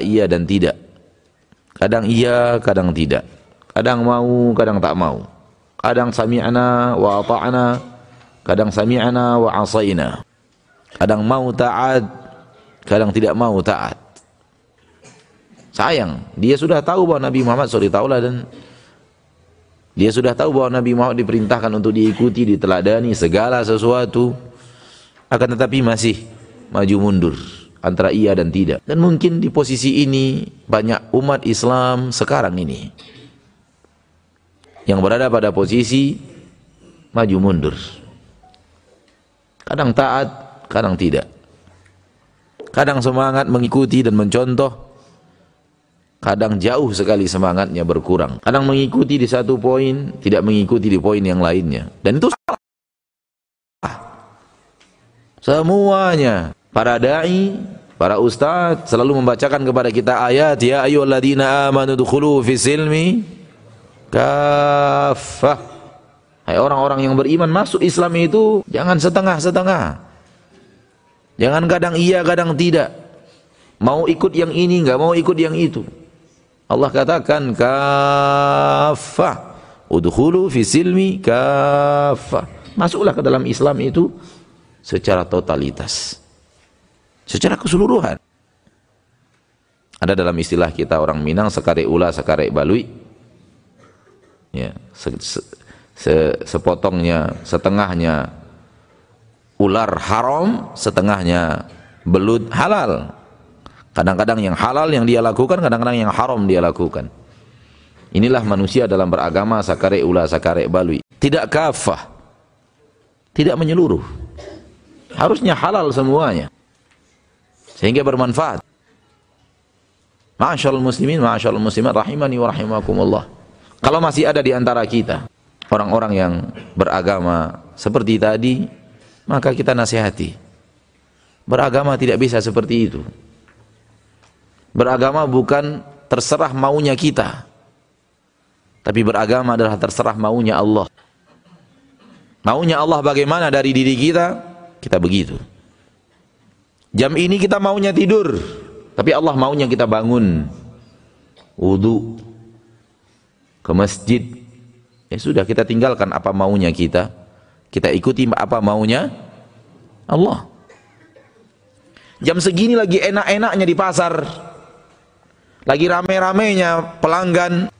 iya dan tidak. Kadang iya, kadang tidak. Kadang mau, kadang tak mau. Kadang sami'na wa ata'na, kadang sami'na wa asaina. Kadang mau taat, kadang tidak mau taat. Sayang, dia sudah tahu bahwa Nabi Muhammad SAW dan dia sudah tahu bahwa Nabi Muhammad diperintahkan untuk diikuti, diteladani segala sesuatu. Akan tetapi masih maju mundur antara iya dan tidak. Dan mungkin di posisi ini banyak umat Islam sekarang ini yang berada pada posisi maju mundur. Kadang taat, kadang tidak. Kadang semangat mengikuti dan mencontoh, kadang jauh sekali semangatnya berkurang. Kadang mengikuti di satu poin, tidak mengikuti di poin yang lainnya. Dan itu salah. Semuanya. Para da'i, para ustaz selalu membacakan kepada kita ayat ya ayyuhalladzina amanu dukhulu fi silmi kafah. Hai orang-orang yang beriman masuk Islam itu jangan setengah-setengah. Jangan kadang iya, kadang tidak. Mau ikut yang ini, enggak mau ikut yang itu. Allah katakan kafah. Udkhulu fi silmi kafah. Masuklah ke dalam Islam itu secara totalitas. Secara keseluruhan. Ada dalam istilah kita orang Minang sekare ula sekare balui. Ya, se, se, se, sepotongnya, setengahnya ular haram, setengahnya belut halal. Kadang-kadang yang halal yang dia lakukan, kadang-kadang yang haram dia lakukan. Inilah manusia dalam beragama sakare ula sakare balui. Tidak kafah. Tidak menyeluruh. Harusnya halal semuanya. Sehingga bermanfaat. Ma'asyarul muslimin, ma'asyarul muslimat rahimani wa rahimakumullah. Kalau masih ada di antara kita orang-orang yang beragama seperti tadi, maka kita nasihati. Beragama tidak bisa seperti itu. Beragama bukan terserah maunya kita. Tapi beragama adalah terserah maunya Allah. Maunya Allah bagaimana dari diri kita, kita begitu. Jam ini kita maunya tidur, tapi Allah maunya kita bangun. Wudu ke masjid. Ya sudah kita tinggalkan apa maunya kita. Kita ikuti apa maunya Allah. Jam segini lagi enak-enaknya di pasar lagi rame-ramenya pelanggan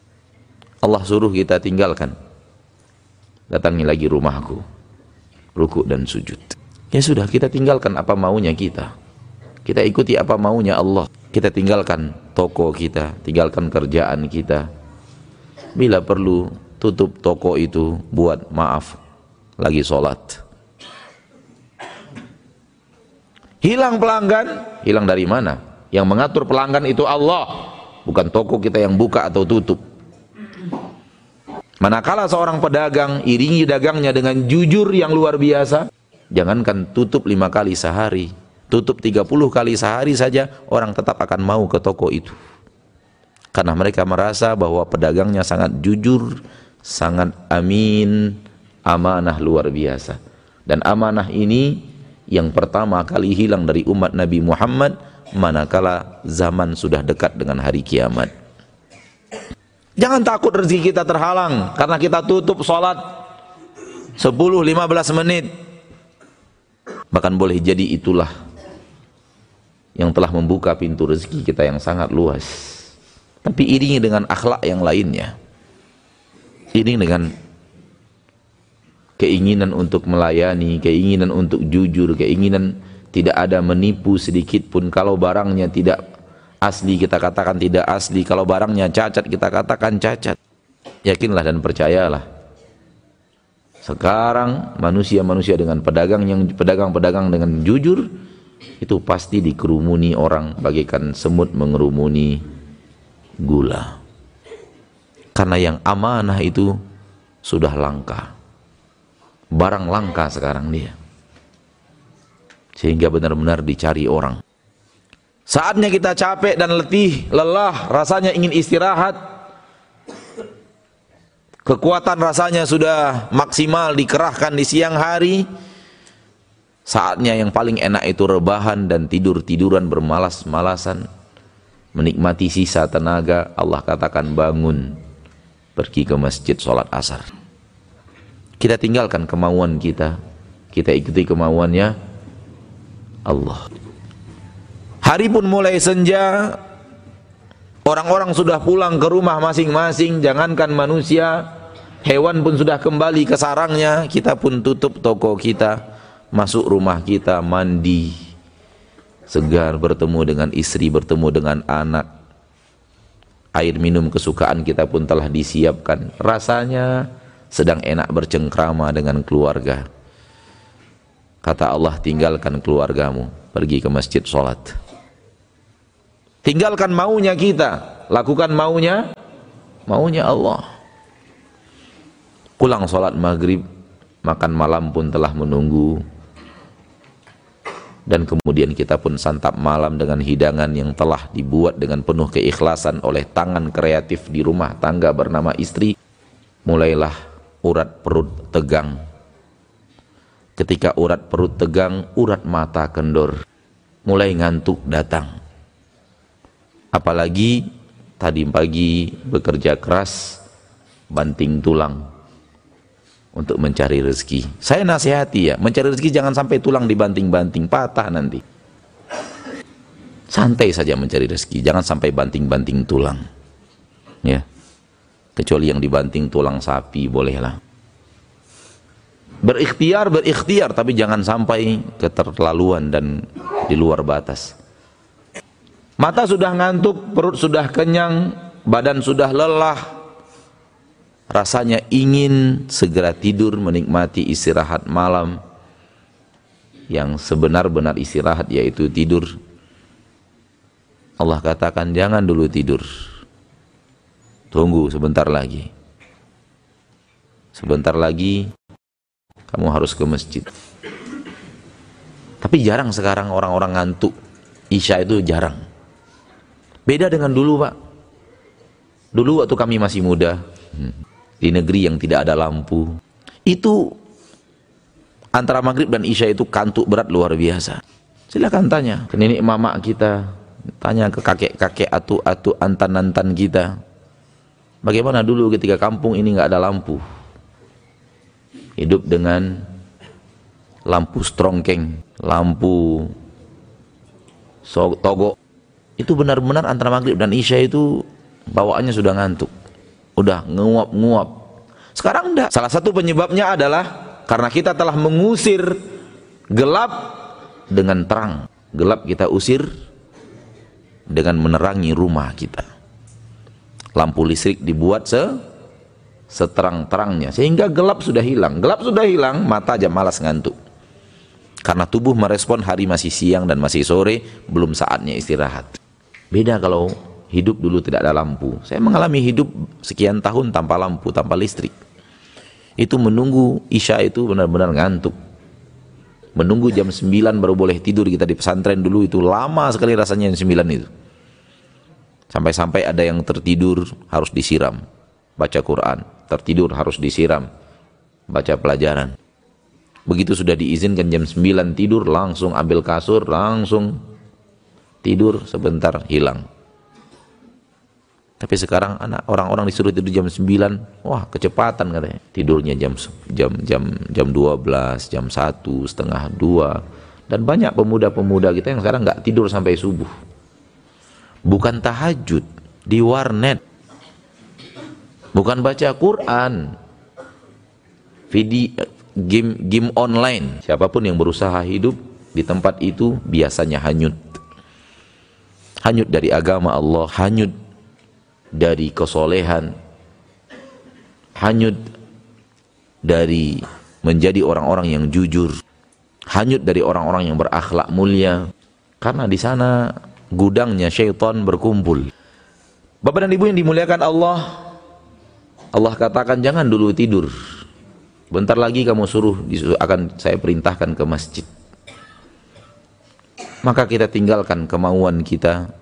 Allah suruh kita tinggalkan datangi lagi rumahku ruku dan sujud ya sudah kita tinggalkan apa maunya kita kita ikuti apa maunya Allah. Kita tinggalkan toko kita tinggalkan kerjaan kita. Bila perlu tutup toko itu buat maaf lagi sholat. Hilang pelanggan hilang dari mana? Yang mengatur pelanggan itu Allah bukan toko kita yang buka atau tutup. Manakala seorang pedagang iringi dagangnya dengan jujur yang luar biasa, jangankan tutup lima kali sehari, tutup tiga puluh kali sehari saja, orang tetap akan mau ke toko itu. Karena mereka merasa bahwa pedagangnya sangat jujur, sangat amin, amanah luar biasa. Dan amanah ini yang pertama kali hilang dari umat Nabi Muhammad manakala zaman sudah dekat dengan hari kiamat. Jangan takut rezeki kita terhalang karena kita tutup sholat 10-15 menit. Bahkan boleh jadi itulah yang telah membuka pintu rezeki kita yang sangat luas. Tapi iringi dengan akhlak yang lainnya. Iringi dengan keinginan untuk melayani, keinginan untuk jujur, keinginan tidak ada menipu sedikit pun kalau barangnya tidak asli kita katakan tidak asli kalau barangnya cacat kita katakan cacat yakinlah dan percayalah sekarang manusia-manusia dengan pedagang yang pedagang-pedagang dengan jujur itu pasti dikerumuni orang bagaikan semut mengerumuni gula karena yang amanah itu sudah langka barang langka sekarang dia sehingga benar-benar dicari orang. Saatnya kita capek dan letih, lelah, rasanya ingin istirahat. Kekuatan rasanya sudah maksimal dikerahkan di siang hari. Saatnya yang paling enak itu rebahan dan tidur-tiduran bermalas-malasan. menikmati sisa tenaga, Allah katakan bangun, pergi ke masjid sholat asar. Kita tinggalkan kemauan kita, kita ikuti kemauannya. Allah. Hari pun mulai senja, orang-orang sudah pulang ke rumah masing-masing, jangankan manusia, hewan pun sudah kembali ke sarangnya, kita pun tutup toko kita, masuk rumah kita, mandi, segar, bertemu dengan istri, bertemu dengan anak. Air minum kesukaan kita pun telah disiapkan. Rasanya sedang enak bercengkrama dengan keluarga. Kata Allah, tinggalkan keluargamu, pergi ke masjid sholat. Tinggalkan maunya kita, lakukan maunya, maunya Allah. Pulang sholat maghrib, makan malam pun telah menunggu. Dan kemudian kita pun santap malam dengan hidangan yang telah dibuat dengan penuh keikhlasan oleh tangan kreatif di rumah tangga bernama istri. Mulailah urat perut tegang Ketika urat perut tegang, urat mata kendor. Mulai ngantuk datang. Apalagi tadi pagi bekerja keras, banting tulang untuk mencari rezeki. Saya nasihati ya, mencari rezeki jangan sampai tulang dibanting-banting, patah nanti. Santai saja mencari rezeki, jangan sampai banting-banting tulang. Ya. Kecuali yang dibanting tulang sapi bolehlah berikhtiar berikhtiar tapi jangan sampai keterlaluan dan di luar batas mata sudah ngantuk perut sudah kenyang badan sudah lelah rasanya ingin segera tidur menikmati istirahat malam yang sebenar-benar istirahat yaitu tidur Allah katakan jangan dulu tidur tunggu sebentar lagi sebentar lagi kamu harus ke masjid. Tapi jarang sekarang orang-orang ngantuk. Isya itu jarang. Beda dengan dulu pak. Dulu waktu kami masih muda, hmm, di negeri yang tidak ada lampu, itu antara maghrib dan isya itu kantuk berat luar biasa. Silakan tanya ke nenek mama kita, tanya ke kakek-kakek atu-atu antan-antan kita. Bagaimana dulu ketika kampung ini nggak ada lampu? hidup dengan lampu strongkeng, lampu togo. Itu benar-benar antara maghrib dan isya itu bawaannya sudah ngantuk. Udah nguap-nguap. Sekarang enggak. Salah satu penyebabnya adalah karena kita telah mengusir gelap dengan terang. Gelap kita usir dengan menerangi rumah kita. Lampu listrik dibuat se seterang-terangnya sehingga gelap sudah hilang gelap sudah hilang mata aja malas ngantuk karena tubuh merespon hari masih siang dan masih sore belum saatnya istirahat beda kalau hidup dulu tidak ada lampu. Saya mengalami hidup sekian tahun tanpa lampu tanpa listrik. Itu menunggu isya itu benar-benar ngantuk. Menunggu jam 9 baru boleh tidur. Kita di pesantren dulu itu lama sekali rasanya jam 9 itu. Sampai-sampai ada yang tertidur harus disiram baca Quran. Tertidur harus disiram baca pelajaran. Begitu sudah diizinkan jam 9 tidur langsung ambil kasur langsung tidur sebentar hilang tapi sekarang anak orang-orang disuruh tidur jam 9 wah kecepatan katanya. Tidurnya jam jam jam jam 12 jam 1 setengah 2 dan banyak pemuda-pemuda kita yang sekarang nggak tidur sampai subuh. Bukan tahajud di warnet. Bukan baca Quran. Video game game online. Siapa pun yang berusaha hidup di tempat itu biasanya hanyut. Hanyut dari agama Allah hanyut dari kesolehan hanyut dari menjadi orang-orang yang jujur hanyut dari orang-orang yang berakhlak mulia karena di sana gudangnya syaitan berkumpul Bapak dan Ibu yang dimuliakan Allah Allah katakan jangan dulu tidur. Bentar lagi kamu suruh akan saya perintahkan ke masjid. Maka kita tinggalkan kemauan kita,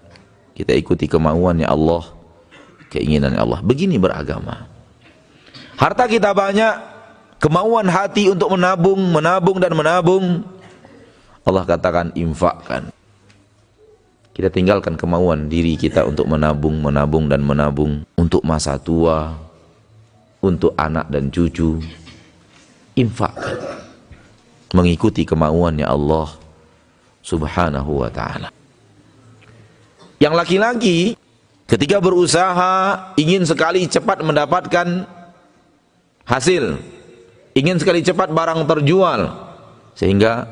kita ikuti kemauannya Allah, keinginan Allah. Begini beragama. Harta kita banyak, kemauan hati untuk menabung, menabung dan menabung. Allah katakan infakkan. Kita tinggalkan kemauan diri kita untuk menabung, menabung dan menabung untuk masa tua, untuk anak dan cucu. Infakkan. Mengikuti kemauannya Allah Subhanahu wa taala. Yang laki-laki ketika berusaha ingin sekali cepat mendapatkan hasil, ingin sekali cepat barang terjual sehingga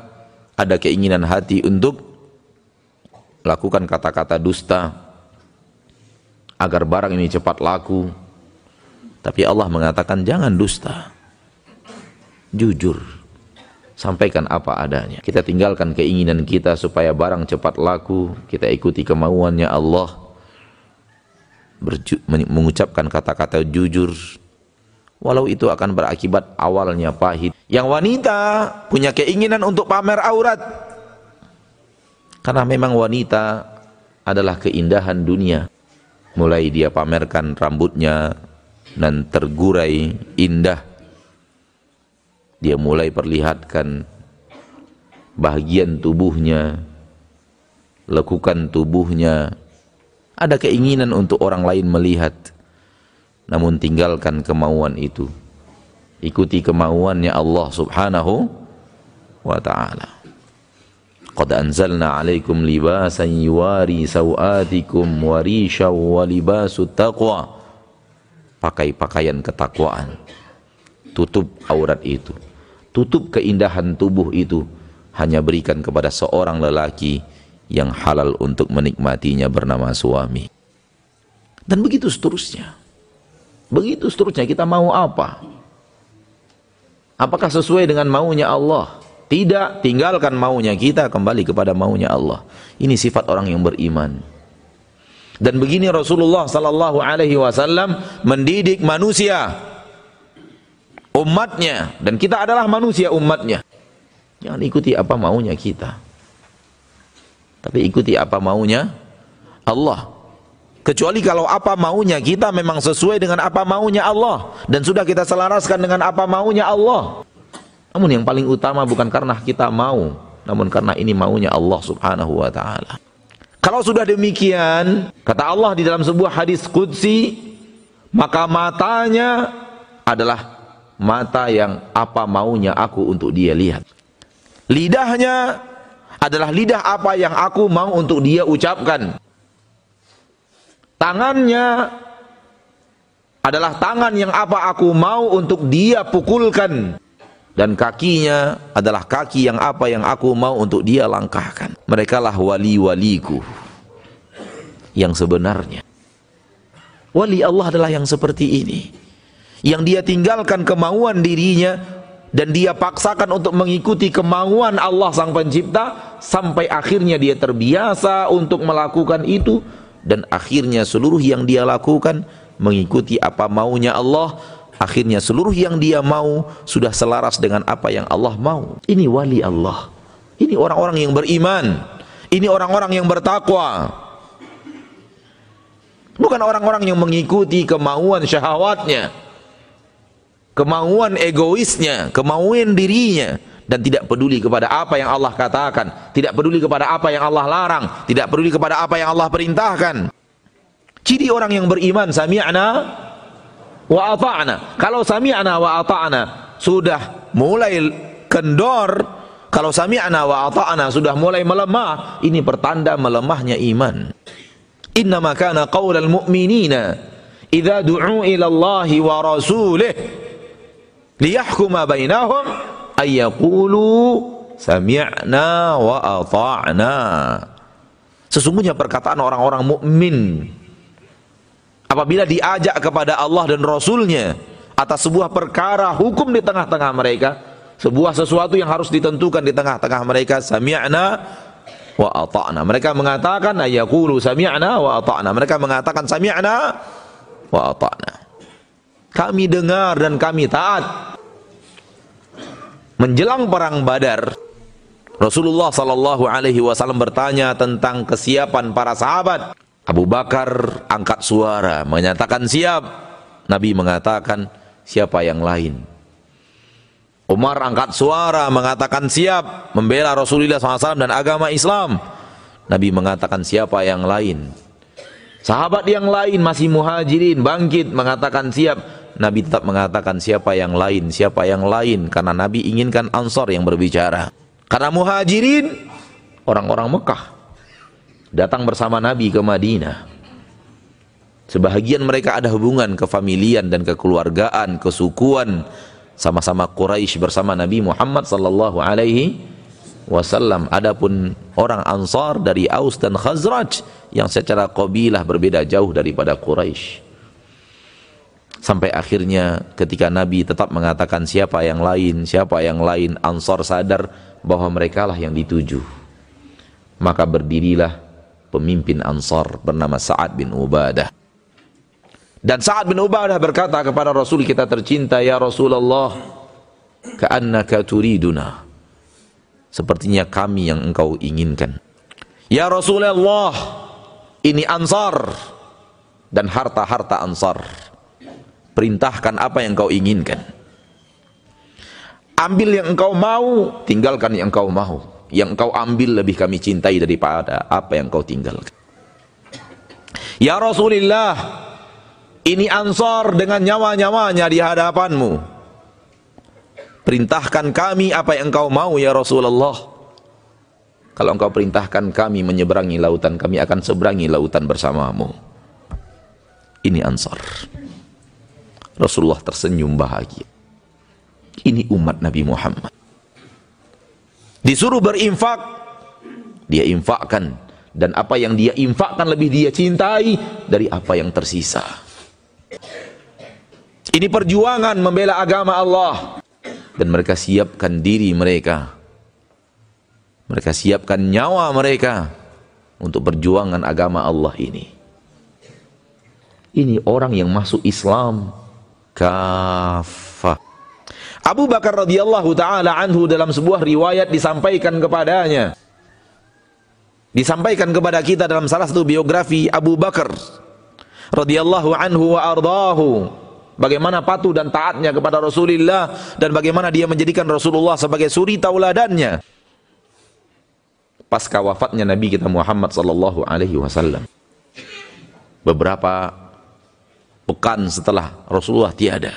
ada keinginan hati untuk lakukan kata-kata dusta agar barang ini cepat laku. Tapi Allah mengatakan jangan dusta. Jujur. Sampaikan apa adanya. Kita tinggalkan keinginan kita supaya barang cepat laku. Kita ikuti kemauannya Allah. Berju mengucapkan kata-kata jujur. Walau itu akan berakibat awalnya pahit. Yang wanita punya keinginan untuk pamer aurat karena memang wanita adalah keindahan dunia. Mulai dia pamerkan rambutnya dan tergurai indah. Dia mulai perlihatkan bagian tubuhnya, lekukan tubuhnya. Ada keinginan untuk orang lain melihat. Namun tinggalkan kemauan itu. Ikuti kemauannya Allah subhanahu wa ta'ala. Qad anzalna alaikum libasan yuwari sawatikum warisha wa libasut taqwa. Pakai pakaian ketakwaan. Tutup aurat itu. Tutup keindahan tubuh itu. Hanya berikan kepada seorang lelaki yang halal untuk menikmatinya bernama suami. Dan begitu seterusnya. Begitu seterusnya kita mau apa? Apakah sesuai dengan maunya Allah? Tidak tinggalkan maunya kita kembali kepada maunya Allah. Ini sifat orang yang beriman. Dan begini Rasulullah sallallahu alaihi wasallam mendidik manusia umatnya dan kita adalah manusia umatnya. Jangan ikuti apa maunya kita. Tapi ikuti apa maunya Allah. Kecuali kalau apa maunya kita memang sesuai dengan apa maunya Allah dan sudah kita selaraskan dengan apa maunya Allah. Namun yang paling utama bukan karena kita mau, namun karena ini maunya Allah Subhanahu wa taala. Kalau sudah demikian, kata Allah di dalam sebuah hadis qudsi, maka matanya adalah mata yang apa maunya aku untuk dia lihat. Lidahnya adalah lidah apa yang aku mau untuk dia ucapkan. Tangannya adalah tangan yang apa aku mau untuk dia pukulkan dan kakinya adalah kaki yang apa yang aku mau untuk dia langkahkan. Mereka lah wali-waliku yang sebenarnya. Wali Allah adalah yang seperti ini. Yang dia tinggalkan kemauan dirinya dan dia paksakan untuk mengikuti kemauan Allah sang pencipta sampai akhirnya dia terbiasa untuk melakukan itu dan akhirnya seluruh yang dia lakukan mengikuti apa maunya Allah akhirnya seluruh yang dia mau sudah selaras dengan apa yang Allah mau. Ini wali Allah. Ini orang-orang yang beriman. Ini orang-orang yang bertakwa. Bukan orang-orang yang mengikuti kemauan syahwatnya. Kemauan egoisnya, kemauan dirinya dan tidak peduli kepada apa yang Allah katakan, tidak peduli kepada apa yang Allah larang, tidak peduli kepada apa yang Allah perintahkan. Ciri orang yang beriman sami'na wa ata'na. Kalau sami'na wa ata'na sudah mulai kendor, kalau sami'na wa ata'na sudah mulai melemah, ini pertanda melemahnya iman. Innama kana qaulal mu'minina idza du'u ila Allah wa rasulih liyahkuma bainahum ay yaqulu sami'na wa ata'na. Sesungguhnya perkataan orang-orang mukmin apabila diajak kepada Allah dan Rasulnya atas sebuah perkara hukum di tengah-tengah mereka sebuah sesuatu yang harus ditentukan di tengah-tengah mereka sami'na wa ata'na. Mereka mengatakan ayakulu sami'na wa ata'na. Mereka mengatakan sami'na wa ata'na. Kami dengar dan kami taat menjelang perang badar Rasulullah sallallahu alaihi wasallam bertanya tentang kesiapan para sahabat Abu Bakar angkat suara menyatakan siap. Nabi mengatakan siapa yang lain. Umar angkat suara mengatakan siap membela Rasulullah SAW dan agama Islam. Nabi mengatakan siapa yang lain? Sahabat yang lain masih muhajirin bangkit mengatakan siap. Nabi tetap mengatakan siapa yang lain, siapa yang lain karena Nabi inginkan Ansor yang berbicara. Karena muhajirin orang-orang Mekah datang bersama Nabi ke Madinah. Sebahagian mereka ada hubungan kefamilian dan kekeluargaan, kesukuan sama-sama Quraisy bersama Nabi Muhammad sallallahu alaihi wasallam. Adapun orang Ansar dari Aus dan Khazraj yang secara kabilah berbeda jauh daripada Quraisy. Sampai akhirnya ketika Nabi tetap mengatakan siapa yang lain, siapa yang lain, Ansar sadar bahwa mereka lah yang dituju. Maka berdirilah pemimpin Ansar bernama Sa'ad bin Ubadah. Dan Sa'ad bin Ubadah berkata kepada Rasul kita tercinta, Ya Rasulullah, ka'annaka turiduna. Sepertinya kami yang engkau inginkan. Ya Rasulullah, ini ansar dan harta-harta ansar. Perintahkan apa yang engkau inginkan. Ambil yang engkau mau, tinggalkan yang engkau mau. Yang engkau ambil lebih kami cintai daripada apa yang engkau tinggalkan. Ya Rasulullah, ini ansor dengan nyawa-nyawanya di hadapanmu. Perintahkan kami apa yang engkau mau ya Rasulullah. Kalau engkau perintahkan kami menyeberangi lautan, kami akan seberangi lautan bersamamu. Ini ansor. Rasulullah tersenyum bahagia. Ini umat Nabi Muhammad. Disuruh berinfak, dia infakkan. Dan apa yang dia infakkan lebih dia cintai dari apa yang tersisa. Ini perjuangan membela agama Allah dan mereka siapkan diri mereka. Mereka siapkan nyawa mereka untuk perjuangan agama Allah ini. Ini orang yang masuk Islam kafah. Abu Bakar radhiyallahu taala anhu dalam sebuah riwayat disampaikan kepadanya. Disampaikan kepada kita dalam salah satu biografi Abu Bakar radhiyallahu anhu wa ardahu bagaimana patuh dan taatnya kepada Rasulullah dan bagaimana dia menjadikan Rasulullah sebagai suri tauladannya pasca wafatnya Nabi kita Muhammad sallallahu alaihi wasallam beberapa pekan setelah Rasulullah tiada.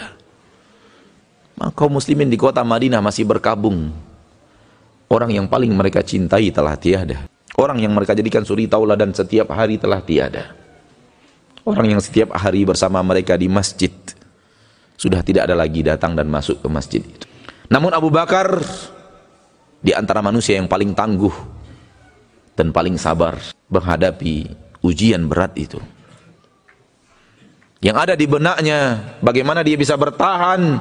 Maka kaum muslimin di kota Madinah masih berkabung. Orang yang paling mereka cintai telah tiada. Orang yang mereka jadikan suri tauladan setiap hari telah tiada. Orang yang setiap hari bersama mereka di masjid. Sudah tidak ada lagi datang dan masuk ke masjid itu. Namun Abu Bakar di antara manusia yang paling tangguh dan paling sabar menghadapi ujian berat itu. Yang ada di benaknya bagaimana dia bisa bertahan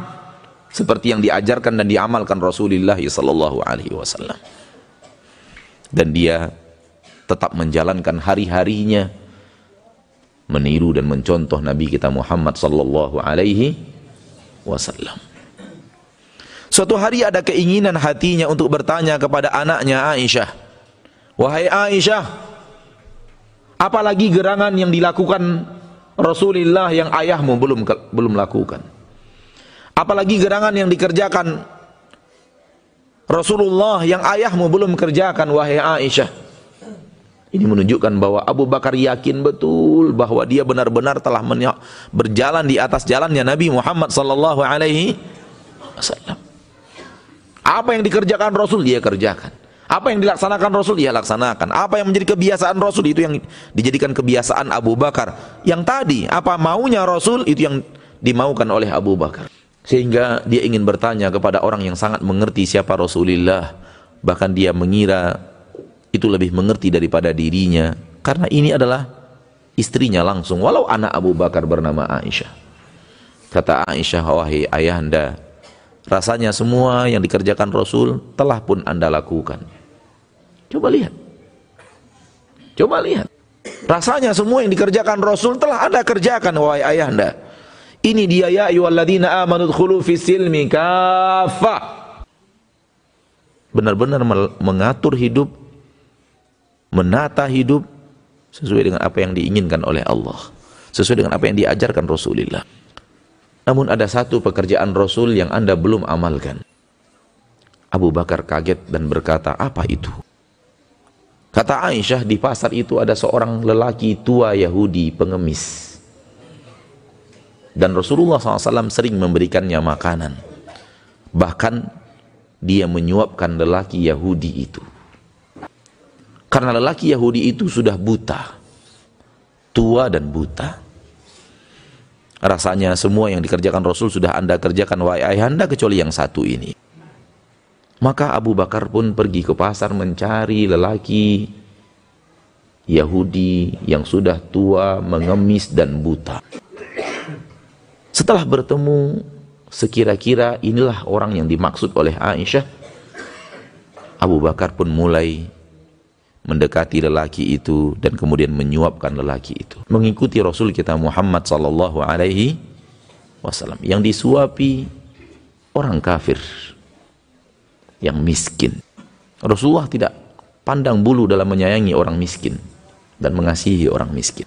seperti yang diajarkan dan diamalkan Rasulullah sallallahu alaihi wasallam. Dan dia tetap menjalankan hari-harinya meniru dan mencontoh Nabi kita Muhammad sallallahu alaihi wasallam. Suatu hari ada keinginan hatinya untuk bertanya kepada anaknya Aisyah. Wahai Aisyah, apalagi gerangan yang dilakukan Rasulullah yang ayahmu belum belum lakukan? Apalagi gerangan yang dikerjakan Rasulullah yang ayahmu belum kerjakan wahai Aisyah? Ini menunjukkan bahwa Abu Bakar yakin betul bahwa dia benar-benar telah berjalan di atas jalannya Nabi Muhammad sallallahu alaihi wasallam. Apa yang dikerjakan Rasul dia kerjakan. Apa yang dilaksanakan Rasul dia laksanakan. Apa yang menjadi kebiasaan Rasul itu yang dijadikan kebiasaan Abu Bakar. Yang tadi apa maunya Rasul itu yang dimaukan oleh Abu Bakar. Sehingga dia ingin bertanya kepada orang yang sangat mengerti siapa Rasulullah. Bahkan dia mengira itu lebih mengerti daripada dirinya karena ini adalah istrinya langsung walau anak Abu Bakar bernama Aisyah kata Aisyah wahai ayahanda rasanya semua yang dikerjakan Rasul telah pun anda lakukan coba lihat. Coba lihat. Rasanya semua yang dikerjakan Rasul telah anda kerjakan wahai ayahanda. Ini dia ya ayyuhalladzina amanu dkhulu fis silmi kafah benar-benar mengatur hidup menata hidup sesuai dengan apa yang diinginkan oleh Allah. Sesuai dengan apa yang diajarkan Rasulullah. Namun ada satu pekerjaan Rasul yang anda belum amalkan. Abu Bakar kaget dan berkata apa itu Kata Aisyah di pasar itu ada seorang lelaki tua Yahudi pengemis. Dan Rasulullah SAW sering memberikannya makanan. Bahkan dia menyuapkan lelaki Yahudi itu. Karena lelaki Yahudi itu sudah buta. Tua dan buta. Rasanya semua yang dikerjakan Rasul sudah anda kerjakan wahai ayahanda kecuali yang satu ini. Maka Abu Bakar pun pergi ke pasar mencari lelaki Yahudi yang sudah tua, mengemis dan buta. Setelah bertemu, sekira-kira inilah orang yang dimaksud oleh Aisyah. Abu Bakar pun mulai mendekati lelaki itu dan kemudian menyuapkan lelaki itu. Mengikuti Rasul kita Muhammad sallallahu alaihi wasallam yang disuapi orang kafir yang miskin. Rasulullah tidak pandang bulu dalam menyayangi orang miskin dan mengasihi orang miskin.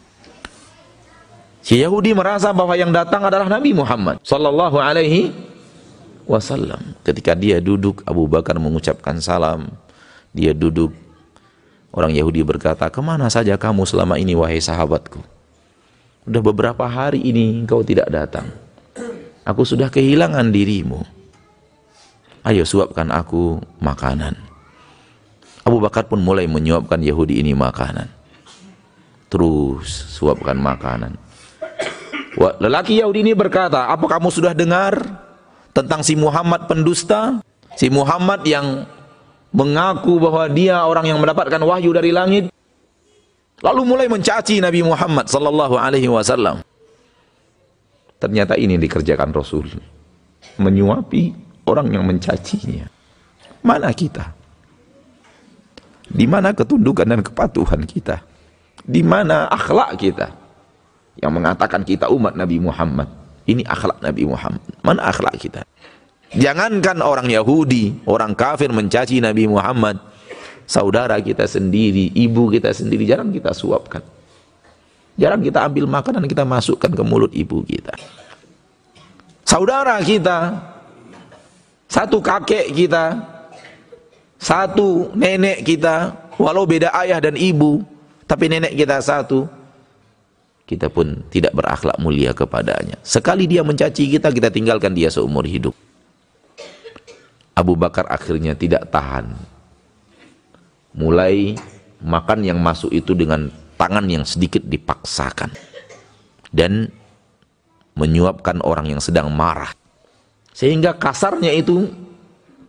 Si Yahudi merasa bahwa yang datang adalah Nabi Muhammad sallallahu alaihi wasallam. Ketika dia duduk, Abu Bakar mengucapkan salam. Dia duduk. Orang Yahudi berkata, "Ke mana saja kamu selama ini wahai sahabatku? Sudah beberapa hari ini engkau tidak datang. Aku sudah kehilangan dirimu." Ayo suapkan aku makanan. Abu Bakar pun mulai menyuapkan Yahudi ini makanan. Terus suapkan makanan. Lelaki Yahudi ini berkata, apa kamu sudah dengar tentang si Muhammad pendusta? Si Muhammad yang mengaku bahwa dia orang yang mendapatkan wahyu dari langit. Lalu mulai mencaci Nabi Muhammad sallallahu alaihi wasallam. Ternyata ini dikerjakan Rasul. Menyuapi orang yang mencacinya. Mana kita? Di mana ketundukan dan kepatuhan kita? Di mana akhlak kita? Yang mengatakan kita umat Nabi Muhammad. Ini akhlak Nabi Muhammad. Mana akhlak kita? Jangankan orang Yahudi, orang kafir mencaci Nabi Muhammad. Saudara kita sendiri, ibu kita sendiri, jarang kita suapkan. Jarang kita ambil makanan kita masukkan ke mulut ibu kita. Saudara kita, satu kakek kita, satu nenek kita, walau beda ayah dan ibu, tapi nenek kita satu, kita pun tidak berakhlak mulia kepadanya. Sekali dia mencaci kita, kita tinggalkan dia seumur hidup. Abu Bakar akhirnya tidak tahan. Mulai makan yang masuk itu dengan tangan yang sedikit dipaksakan. Dan menyuapkan orang yang sedang marah. Sehingga kasarnya itu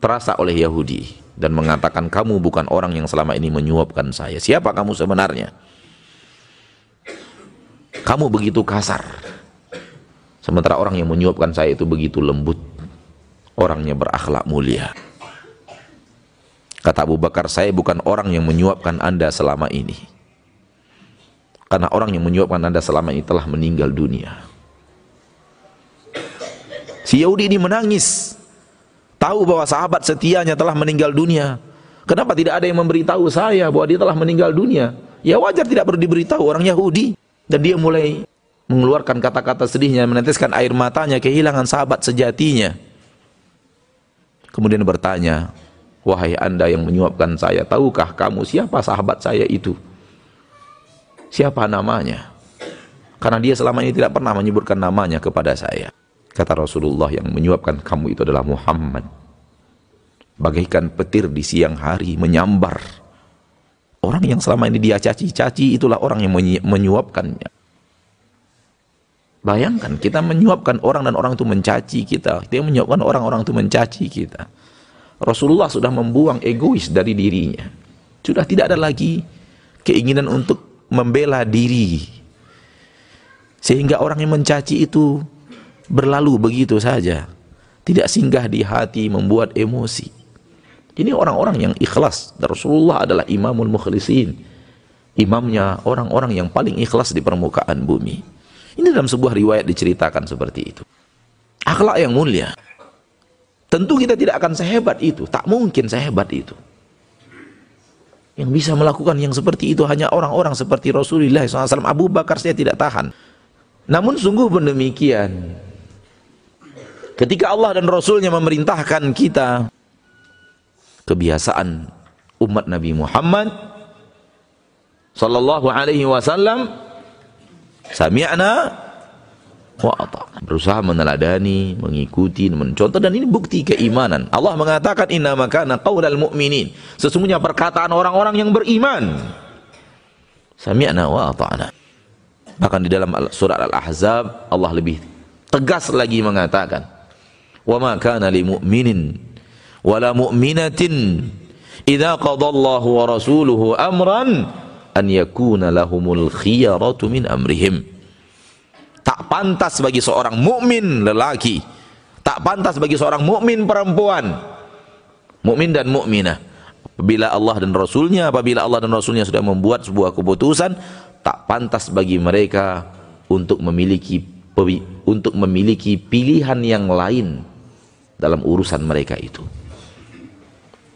terasa oleh Yahudi dan mengatakan kamu bukan orang yang selama ini menyuapkan saya. Siapa kamu sebenarnya? Kamu begitu kasar. Sementara orang yang menyuapkan saya itu begitu lembut. Orangnya berakhlak mulia. Kata Abu Bakar, saya bukan orang yang menyuapkan anda selama ini. Karena orang yang menyuapkan anda selama ini telah meninggal dunia. Si Yahudi ini menangis. Tahu bahwa sahabat setianya telah meninggal dunia. Kenapa tidak ada yang memberitahu saya bahwa dia telah meninggal dunia? Ya wajar tidak perlu diberitahu orang Yahudi. Dan dia mulai mengeluarkan kata-kata sedihnya, meneteskan air matanya, kehilangan sahabat sejatinya. Kemudian bertanya, wahai anda yang menyuapkan saya, tahukah kamu siapa sahabat saya itu? Siapa namanya? Karena dia selama ini tidak pernah menyebutkan namanya kepada saya. Kata Rasulullah yang menyuapkan kamu itu adalah Muhammad. Bagaikan petir di siang hari menyambar. Orang yang selama ini dia caci-caci itulah orang yang menyuapkannya. Bayangkan kita menyuapkan orang dan orang itu mencaci kita. Kita menyuapkan orang-orang itu mencaci kita. Rasulullah sudah membuang egois dari dirinya. Sudah tidak ada lagi keinginan untuk membela diri. Sehingga orang yang mencaci itu berlalu begitu saja. Tidak singgah di hati, membuat emosi. Ini orang-orang yang ikhlas. Rasulullah adalah imamul mukhlisin. Imamnya orang-orang yang paling ikhlas di permukaan bumi. Ini dalam sebuah riwayat diceritakan seperti itu. Akhlak yang mulia. Tentu kita tidak akan sehebat itu. Tak mungkin sehebat itu. Yang bisa melakukan yang seperti itu hanya orang-orang seperti Rasulullah SAW. Abu Bakar saya tidak tahan. Namun sungguh pun demikian. Ketika Allah dan Rasulnya memerintahkan kita kebiasaan umat Nabi Muhammad sallallahu alaihi wasallam sami'na wa ata'na. Berusaha meneladani, mengikuti, mencontoh dan ini bukti keimanan. Allah mengatakan inna makana qaulal mu'minin. Sesungguhnya perkataan orang-orang yang beriman. Sami'na wa ata'na. Bahkan di dalam surat Al-Ahzab Allah lebih tegas lagi mengatakan wa ma kana li mu'minin wala mu'minatin idza qadallahu wa rasuluhu amran an yakuna lahumul khiyaratu min amrihim tak pantas bagi seorang mukmin lelaki, tak pantas bagi seorang mukmin perempuan, mukmin dan mukminah. Apabila Allah dan Rasulnya, apabila Allah dan Rasulnya sudah membuat sebuah keputusan, tak pantas bagi mereka untuk memiliki untuk memiliki pilihan yang lain dalam urusan mereka itu.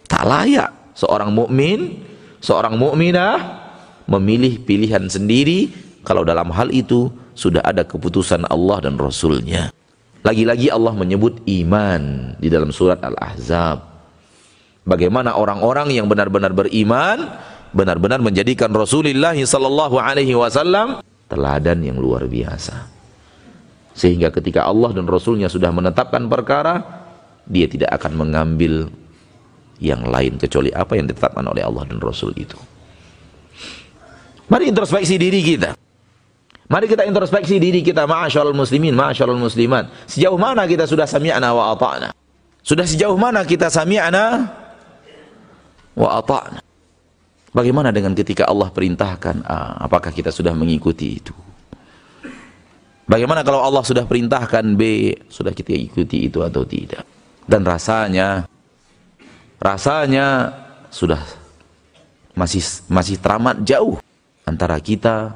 Tak layak seorang mukmin, seorang mukminah memilih pilihan sendiri kalau dalam hal itu sudah ada keputusan Allah dan Rasulnya. Lagi-lagi Allah menyebut iman di dalam surat Al-Ahzab. Bagaimana orang-orang yang benar-benar beriman, benar-benar menjadikan Rasulullah sallallahu alaihi wasallam teladan yang luar biasa. Sehingga ketika Allah dan Rasulnya sudah menetapkan perkara, dia tidak akan mengambil yang lain kecuali apa yang ditetapkan oleh Allah dan Rasul itu. Mari introspeksi diri kita. Mari kita introspeksi diri kita ma'asyarul muslimin, ma'asyarul muslimat. Sejauh mana kita sudah sami'na wa ata'na? Sudah sejauh mana kita sami'na wa ata'na? Bagaimana dengan ketika Allah perintahkan A, apakah kita sudah mengikuti itu? Bagaimana kalau Allah sudah perintahkan B, sudah kita ikuti itu atau tidak? Dan rasanya rasanya sudah masih masih teramat jauh antara kita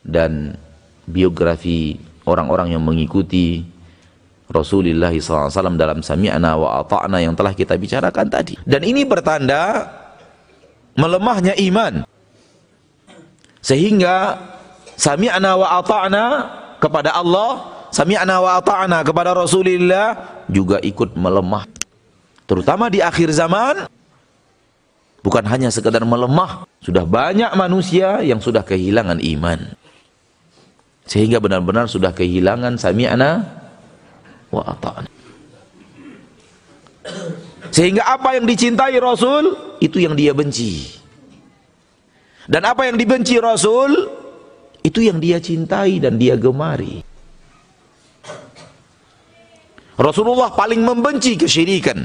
dan biografi orang-orang yang mengikuti Rasulullah SAW dalam sami'na wa ata'na yang telah kita bicarakan tadi. Dan ini bertanda melemahnya iman. Sehingga sami'na wa ata'na kepada Allah, sami'na wa ata'na kepada Rasulullah juga ikut melemah. Terutama di akhir zaman bukan hanya sekedar melemah, sudah banyak manusia yang sudah kehilangan iman. Sehingga benar-benar sudah kehilangan sami'na wa ata'na. Sehingga apa yang dicintai Rasul itu yang dia benci. Dan apa yang dibenci Rasul itu yang dia cintai dan dia gemari Rasulullah paling membenci kesyirikan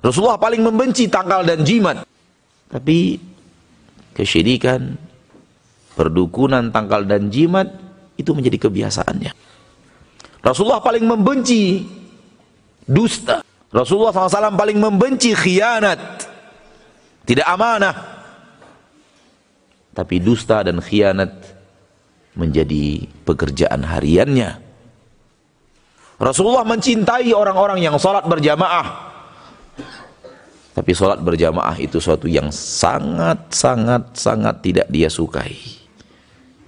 Rasulullah paling membenci tanggal dan jimat tapi kesyirikan perdukunan, tangkal dan jimat itu menjadi kebiasaannya. Rasulullah paling membenci dusta. Rasulullah SAW paling membenci khianat. Tidak amanah. Tapi dusta dan khianat menjadi pekerjaan hariannya. Rasulullah mencintai orang-orang yang salat berjamaah. Tapi salat berjamaah itu suatu yang sangat sangat sangat tidak dia sukai.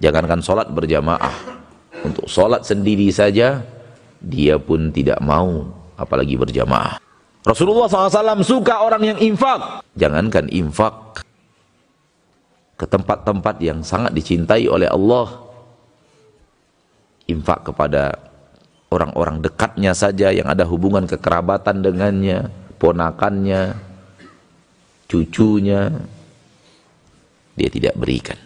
Jangankan sholat berjamaah. Untuk sholat sendiri saja, dia pun tidak mau, apalagi berjamaah. Rasulullah SAW suka orang yang infak. Jangankan infak ke tempat-tempat yang sangat dicintai oleh Allah. Infak kepada orang-orang dekatnya saja yang ada hubungan kekerabatan dengannya, ponakannya, cucunya, dia tidak berikan.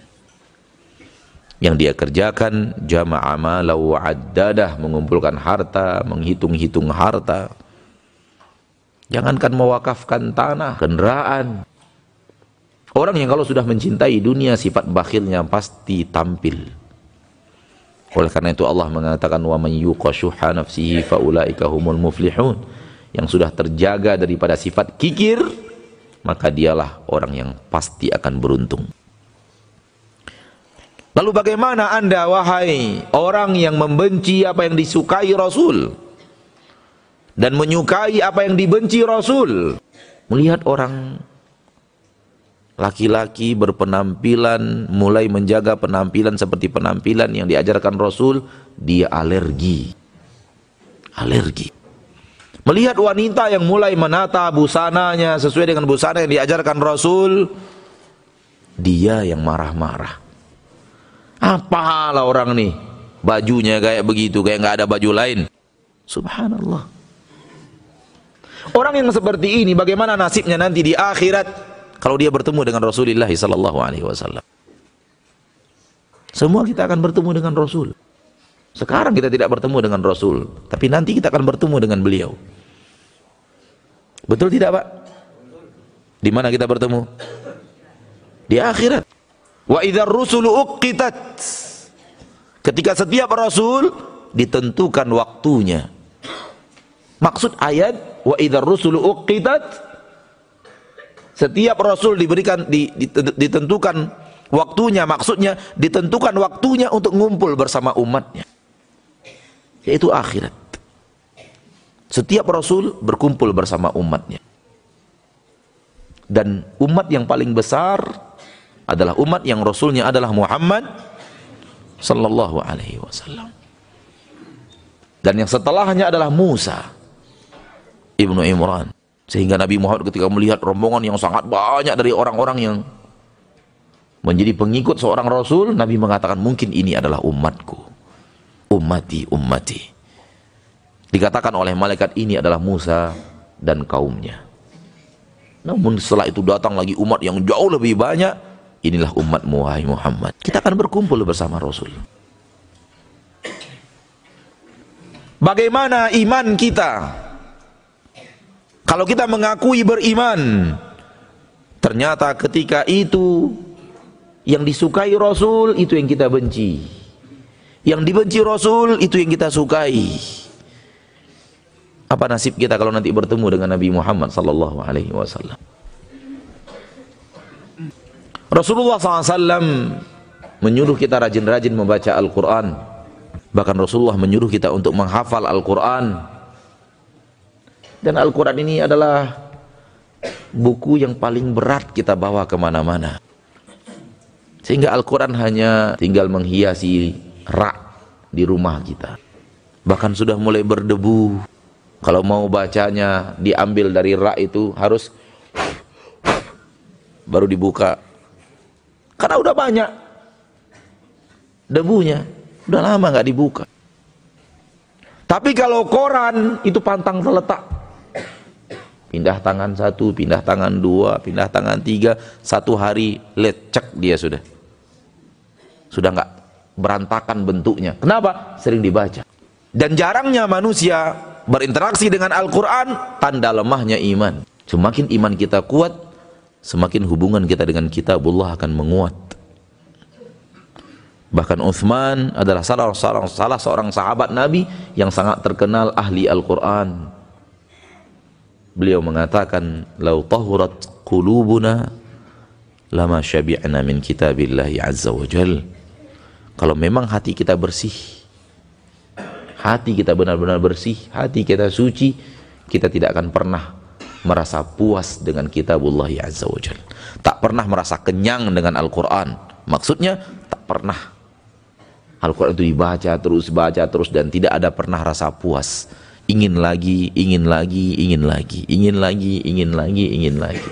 Yang dia kerjakan jama'a malau addadah mengumpulkan harta menghitung-hitung harta. Jangankan mewakafkan tanah kendaraan. Orang yang kalau sudah mencintai dunia sifat bakhilnya pasti tampil oleh karena itu Allah mengatakan wa man yuqashuha nafsihi faulaika humul muflihun. Yang sudah terjaga daripada sifat kikir maka dialah orang yang pasti akan beruntung. Lalu bagaimana anda wahai orang yang membenci apa yang disukai Rasul dan menyukai apa yang dibenci Rasul? Melihat orang laki-laki berpenampilan mulai menjaga penampilan seperti penampilan yang diajarkan Rasul dia alergi alergi melihat wanita yang mulai menata busananya sesuai dengan busana yang diajarkan Rasul Dia yang marah-marah. Apalah orang nih, bajunya kayak begitu, kayak nggak ada baju lain. Subhanallah. Orang yang seperti ini bagaimana nasibnya nanti di akhirat kalau dia bertemu dengan Rasulullah sallallahu alaihi wasallam? Semua kita akan bertemu dengan Rasul. Sekarang kita tidak bertemu dengan Rasul, tapi nanti kita akan bertemu dengan beliau. Betul tidak, Pak? Di mana kita bertemu? Di akhirat. Wa idzar rusulu uqitat. Ketika setiap rasul ditentukan waktunya. Maksud ayat wa idzar rusulu uqitat setiap rasul diberikan ditentukan waktunya maksudnya ditentukan waktunya untuk ngumpul bersama umatnya yaitu akhirat. Setiap rasul berkumpul bersama umatnya. Dan umat yang paling besar adalah umat yang rasulnya adalah Muhammad sallallahu alaihi wasallam. Dan yang setelahnya adalah Musa ibnu Imran. Sehingga Nabi Muhammad ketika melihat rombongan yang sangat banyak dari orang-orang yang menjadi pengikut seorang rasul, Nabi mengatakan mungkin ini adalah umatku. Ummati ummati. Dikatakan oleh malaikat ini adalah Musa dan kaumnya. Namun setelah itu datang lagi umat yang jauh lebih banyak inilah umat wahai Muhammad. Kita akan berkumpul bersama Rasul. Bagaimana iman kita kalau kita mengakui beriman ternyata ketika itu yang disukai Rasul itu yang kita benci yang dibenci Rasul itu yang kita sukai. Apa nasib kita kalau nanti bertemu dengan Nabi Muhammad sallallahu alaihi wasallam? Rasulullah SAW menyuruh kita rajin-rajin membaca Al-Quran. Bahkan Rasulullah menyuruh kita untuk menghafal Al-Quran. Dan Al-Quran ini adalah buku yang paling berat kita bawa ke mana-mana. Sehingga Al-Quran hanya tinggal menghiasi rak di rumah kita. Bahkan sudah mulai berdebu. Kalau mau bacanya diambil dari rak itu harus baru dibuka. Karena udah banyak debunya. Udah lama nggak dibuka. Tapi kalau koran itu pantang terletak. Pindah tangan satu, pindah tangan dua, pindah tangan tiga, satu hari lecek dia sudah. Sudah nggak berantakan bentuknya. Kenapa? Sering dibaca. Dan jarangnya manusia berinteraksi dengan Al-Quran, tanda lemahnya iman. Semakin iman kita kuat, semakin hubungan kita dengan kitabullah akan menguat. Bahkan Uthman adalah salah seorang, salah seorang sahabat Nabi yang sangat terkenal ahli Al-Quran. Beliau mengatakan, "Lau tahurat qulubuna lama syabi'na min kitabillahi azza wa jalla." Kalau memang hati kita bersih, hati kita benar-benar bersih, hati kita suci, kita tidak akan pernah merasa puas dengan kitabullah azza wa jal. Tak pernah merasa kenyang dengan Al-Quran. Maksudnya, tak pernah. Al-Quran itu dibaca terus, baca terus, dan tidak ada pernah rasa puas. Ingin lagi, ingin lagi, ingin lagi, ingin lagi, ingin lagi, ingin lagi.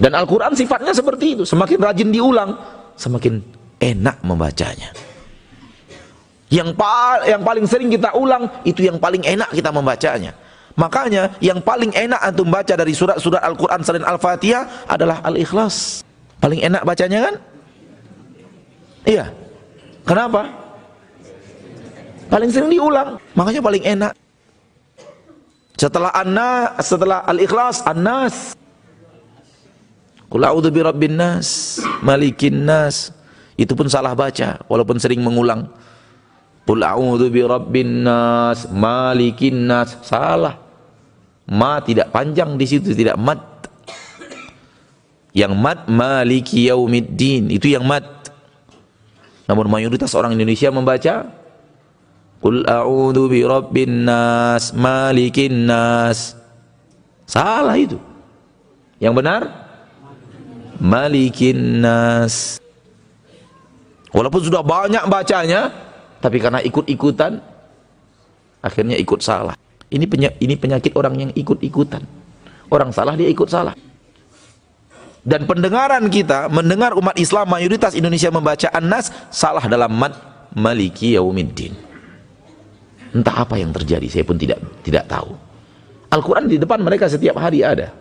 Dan Al-Quran sifatnya seperti itu. Semakin rajin diulang, semakin enak membacanya. Yang, pa yang paling sering kita ulang itu yang paling enak kita membacanya. Makanya yang paling enak antum baca dari surat-surat Al-Quran selain Al-Fatihah adalah Al-Ikhlas. Paling enak bacanya kan? Iya. Kenapa? Paling sering diulang. Makanya paling enak. Setelah anna, setelah Al-Ikhlas, An-Nas. Qul a'udzu birabbin nas, malikin nas, itu pun salah baca walaupun sering mengulang. Qul a'udzu birabbin nas malikin nas. Salah. Ma tidak panjang di situ tidak mad. Yang mad maliki yaumiddin. Itu yang mad. Namun mayoritas orang Indonesia membaca Qul a'udzu birabbin nas malikin nas salah itu yang benar malikin nas Walaupun sudah banyak bacanya, tapi karena ikut-ikutan, akhirnya ikut salah. Ini penyakit, ini penyakit orang yang ikut-ikutan. Orang salah dia ikut salah. Dan pendengaran kita, mendengar umat Islam mayoritas Indonesia membaca An-Nas salah dalam mat Maliki Yaumiddin. Entah apa yang terjadi, saya pun tidak tidak tahu. Al-Quran di depan mereka setiap hari ada.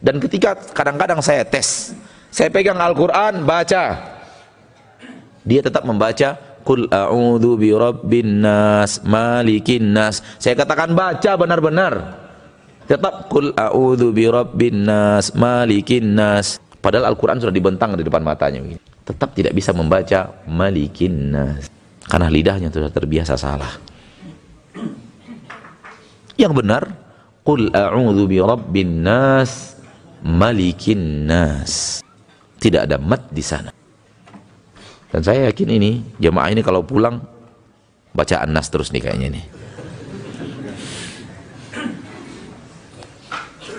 Dan ketika kadang-kadang saya tes, saya pegang Al-Quran, baca. Dia tetap membaca, Qul a'udhu bi rabbin nas, malikin nas. Saya katakan baca benar-benar. Tetap Qul a'udhu bi rabbin nas, malikin nas. Padahal Al-Quran sudah dibentang di depan matanya. Tetap tidak bisa membaca malikin nas. Karena lidahnya sudah terbiasa salah. Yang benar, Qul a'udhu bi rabbin nas malikin nas. Tidak ada mat di sana. Dan saya yakin ini jemaah ini kalau pulang baca an-nas terus nih kayaknya nih.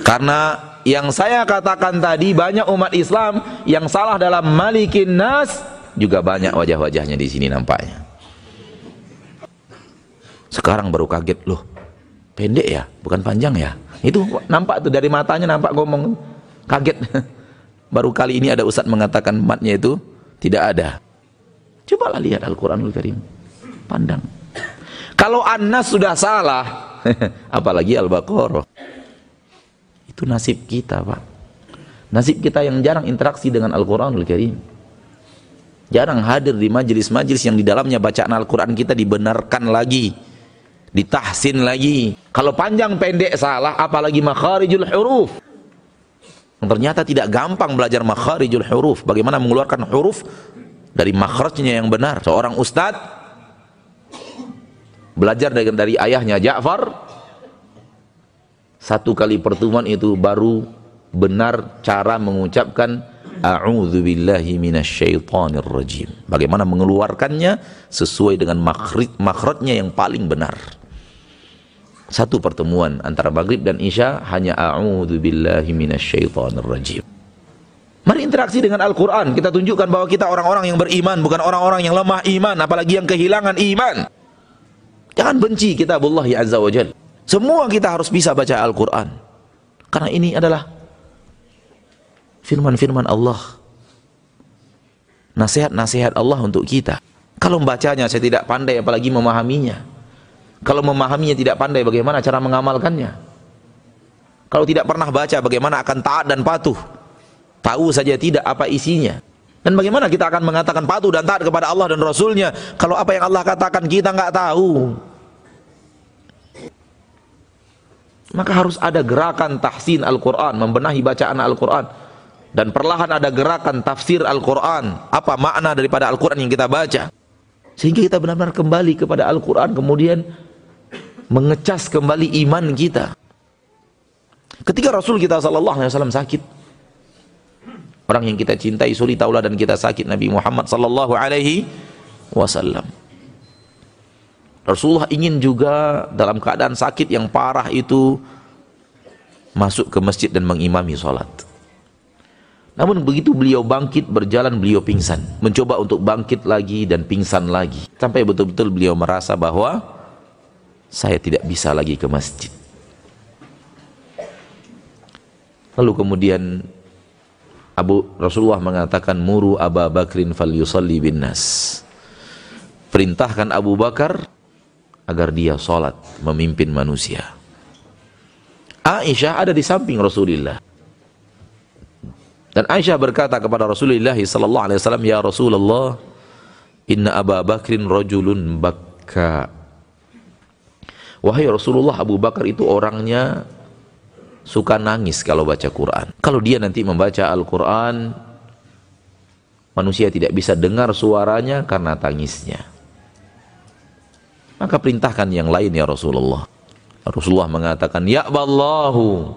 Karena yang saya katakan tadi banyak umat Islam yang salah dalam malikin nas juga banyak wajah-wajahnya di sini nampaknya. Sekarang baru kaget loh pendek ya bukan panjang ya. Itu nampak tuh dari matanya nampak ngomong. Kaget. Baru kali ini ada ustadz mengatakan matnya itu tidak ada. Cobalah lihat Al-Quranul Karim. Pandang. Kalau Anas sudah salah apalagi Al-Baqarah. Itu nasib kita pak. Nasib kita yang jarang interaksi dengan Al-Quranul Karim. Jarang hadir di majelis-majelis yang di dalamnya bacaan Al-Quran kita dibenarkan lagi ditahsin lagi. Kalau panjang pendek salah apalagi makharijul huruf. Ternyata tidak gampang belajar makharijul huruf. Bagaimana mengeluarkan huruf dari makhrajnya yang benar? Seorang ustad belajar dari, dari ayahnya Ja'far. Satu kali pertemuan itu baru benar cara mengucapkan a'udzu billahi minasyaitonir rajim bagaimana mengeluarkannya sesuai dengan makhrajnya yang paling benar satu pertemuan antara maghrib dan isya hanya a'udzu billahi minasyaitonir rajim. Mari interaksi dengan Al-Quran. Kita tunjukkan bahwa kita orang-orang yang beriman, bukan orang-orang yang lemah iman, apalagi yang kehilangan iman. Jangan benci kitabullah ya azza wa jal. Semua kita harus bisa baca Al-Quran. Karena ini adalah firman-firman Allah. Nasihat-nasihat Allah untuk kita. Kalau membacanya saya tidak pandai apalagi memahaminya. Kalau memahaminya tidak pandai bagaimana cara mengamalkannya? Kalau tidak pernah baca bagaimana akan taat dan patuh? Tahu saja tidak apa isinya. Dan bagaimana kita akan mengatakan patuh dan taat kepada Allah dan Rasulnya kalau apa yang Allah katakan kita nggak tahu? Maka harus ada gerakan tahsin Al-Quran, membenahi bacaan Al-Quran. Dan perlahan ada gerakan tafsir Al-Quran. Apa makna daripada Al-Quran yang kita baca. Sehingga kita benar-benar kembali kepada Al-Quran. Kemudian mengecas kembali iman kita. Ketika Rasul kita sallallahu alaihi wasallam sakit, orang yang kita cintai suri taulah dan kita sakit Nabi Muhammad sallallahu alaihi wasallam. Rasulullah ingin juga dalam keadaan sakit yang parah itu masuk ke masjid dan mengimami salat. Namun begitu beliau bangkit berjalan beliau pingsan, mencoba untuk bangkit lagi dan pingsan lagi sampai betul-betul beliau merasa bahwa saya tidak bisa lagi ke masjid. Lalu kemudian Abu Rasulullah mengatakan muru Abu Bakrin fal yusalli bin nas. Perintahkan Abu Bakar agar dia salat memimpin manusia. Aisyah ada di samping Rasulullah. Dan Aisyah berkata kepada Rasulullah sallallahu alaihi wasallam, "Ya Rasulullah, inna Abu Bakrin rajulun bakka." Wahai Rasulullah Abu Bakar itu orangnya suka nangis kalau baca Quran. Kalau dia nanti membaca Al-Quran, manusia tidak bisa dengar suaranya karena tangisnya. Maka perintahkan yang lain ya Rasulullah. Rasulullah mengatakan, Ya Ballahu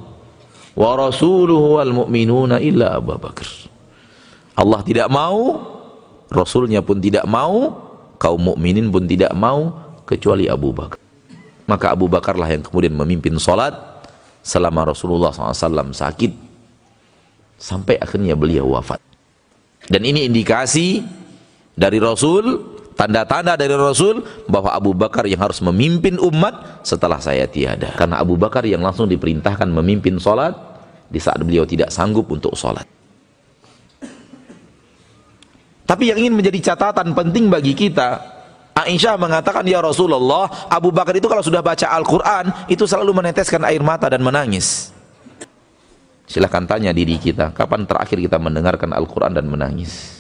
wa rasuluhu wal mu'minuna illa Abu Bakar. Allah tidak mau, Rasulnya pun tidak mau, kaum mukminin pun tidak mau, kecuali Abu Bakar. Maka Abu Bakarlah yang kemudian memimpin solat selama Rasulullah SAW sakit sampai akhirnya beliau wafat. Dan ini indikasi dari Rasul, tanda-tanda dari Rasul bahwa Abu Bakar yang harus memimpin umat setelah saya tiada. Karena Abu Bakar yang langsung diperintahkan memimpin solat di saat beliau tidak sanggup untuk solat. Tapi yang ingin menjadi catatan penting bagi kita, Aisyah mengatakan, Ya Rasulullah, Abu Bakar itu kalau sudah baca Al-Quran, itu selalu meneteskan air mata dan menangis. Silahkan tanya diri kita, kapan terakhir kita mendengarkan Al-Quran dan menangis?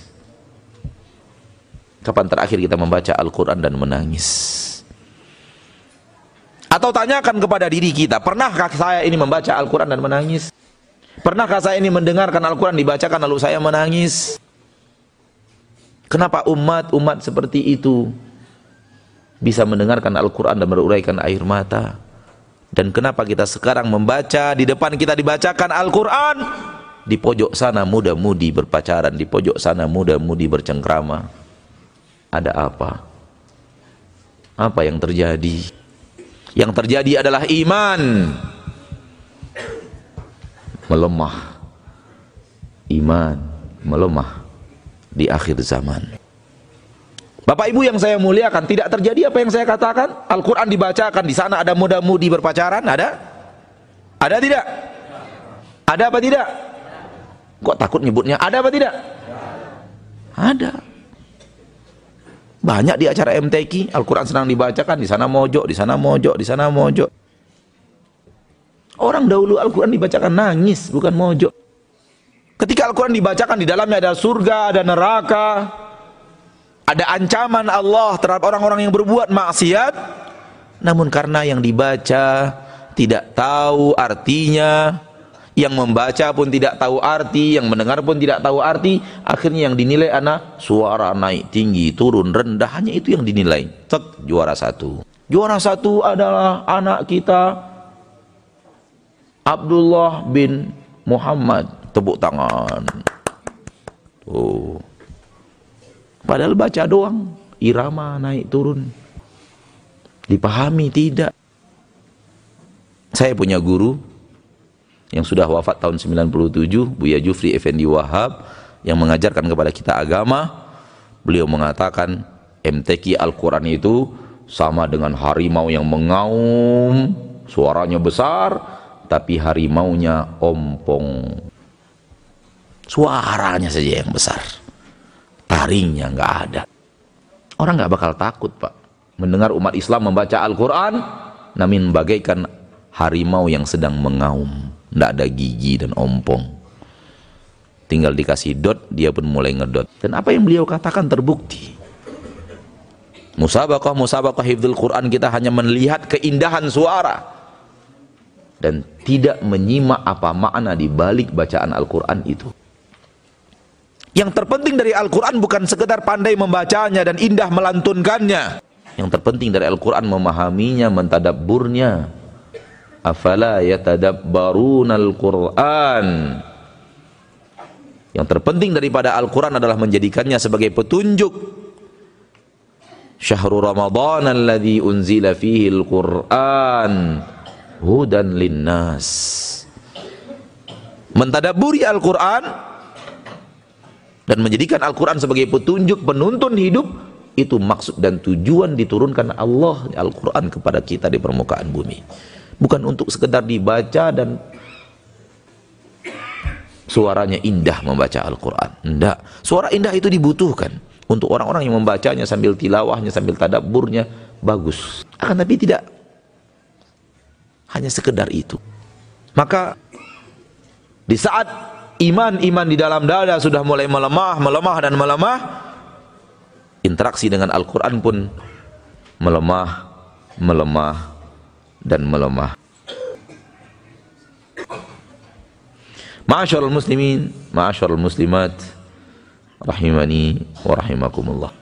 Kapan terakhir kita membaca Al-Quran dan menangis? Atau tanyakan kepada diri kita, pernahkah saya ini membaca Al-Quran dan menangis? Pernahkah saya ini mendengarkan Al-Quran dibacakan lalu saya menangis? Kenapa umat-umat seperti itu bisa mendengarkan Al-Quran dan beruraikan air mata? Dan kenapa kita sekarang membaca, di depan kita dibacakan Al-Quran, di pojok sana muda-mudi berpacaran, di pojok sana muda-mudi bercengkrama. Ada apa? Apa yang terjadi? Yang terjadi adalah iman melemah. Iman melemah di akhir zaman. Bapak Ibu yang saya muliakan, tidak terjadi apa yang saya katakan? Al-Quran dibacakan, di sana ada muda-mudi berpacaran, ada? Ada tidak? Ada apa tidak? Kok takut nyebutnya? Ada apa tidak? Ada. Banyak di acara MTQ, Al-Quran sedang dibacakan, di sana mojok, di sana mojok, di sana mojok. Orang dahulu Al-Quran dibacakan nangis, bukan mojok. Ketika Al-Quran dibacakan di dalamnya ada surga, ada neraka, ada ancaman Allah terhadap orang-orang yang berbuat maksiat, namun karena yang dibaca tidak tahu artinya, yang membaca pun tidak tahu arti, yang mendengar pun tidak tahu arti, akhirnya yang dinilai anak suara naik tinggi, turun, rendah, hanya itu yang dinilai. Tek, juara satu. Juara satu adalah anak kita Abdullah bin Muhammad. Tepuk tangan. Tuh. Padahal baca doang. Irama naik turun. Dipahami tidak? Saya punya guru yang sudah wafat tahun 97 Buya Jufri Effendi Wahab yang mengajarkan kepada kita agama beliau mengatakan MTQ Al-Quran itu sama dengan harimau yang mengaum suaranya besar tapi harimaunya ompong Suaranya saja yang besar. Taringnya nggak ada. Orang nggak bakal takut pak. Mendengar umat Islam membaca Al-Quran, namun bagaikan harimau yang sedang mengaum. Nggak ada gigi dan ompong. Tinggal dikasih dot, dia pun mulai ngedot. Dan apa yang beliau katakan terbukti. Musabakah, musabakah hifdul Quran kita hanya melihat keindahan suara dan tidak menyimak apa makna di balik bacaan Al-Quran itu. Yang terpenting dari Al-Quran bukan sekedar pandai membacanya dan indah melantunkannya. Yang terpenting dari Al-Quran memahaminya, mentadabburnya. Afala yatadabbarun Al-Quran. Yang terpenting daripada Al-Quran adalah menjadikannya sebagai petunjuk. Syahrul Ramadan alladhi unzila fihi Al-Quran. Hudan linnas. Mentadaburi Al-Quran dan menjadikan Al-Quran sebagai petunjuk penuntun hidup itu maksud dan tujuan diturunkan Allah Al-Quran kepada kita di permukaan bumi bukan untuk sekedar dibaca dan suaranya indah membaca Al-Quran. Enggak, suara indah itu dibutuhkan untuk orang-orang yang membacanya sambil tilawahnya, sambil tadaburnya bagus, akan tapi tidak. Hanya sekedar itu. Maka di saat iman-iman di dalam dada sudah mulai melemah, melemah dan melemah, interaksi dengan Al-Quran pun melemah, melemah, dan melemah. Ma'asyarul muslimin, ma'asyarul muslimat, rahimani wa rahimakumullah.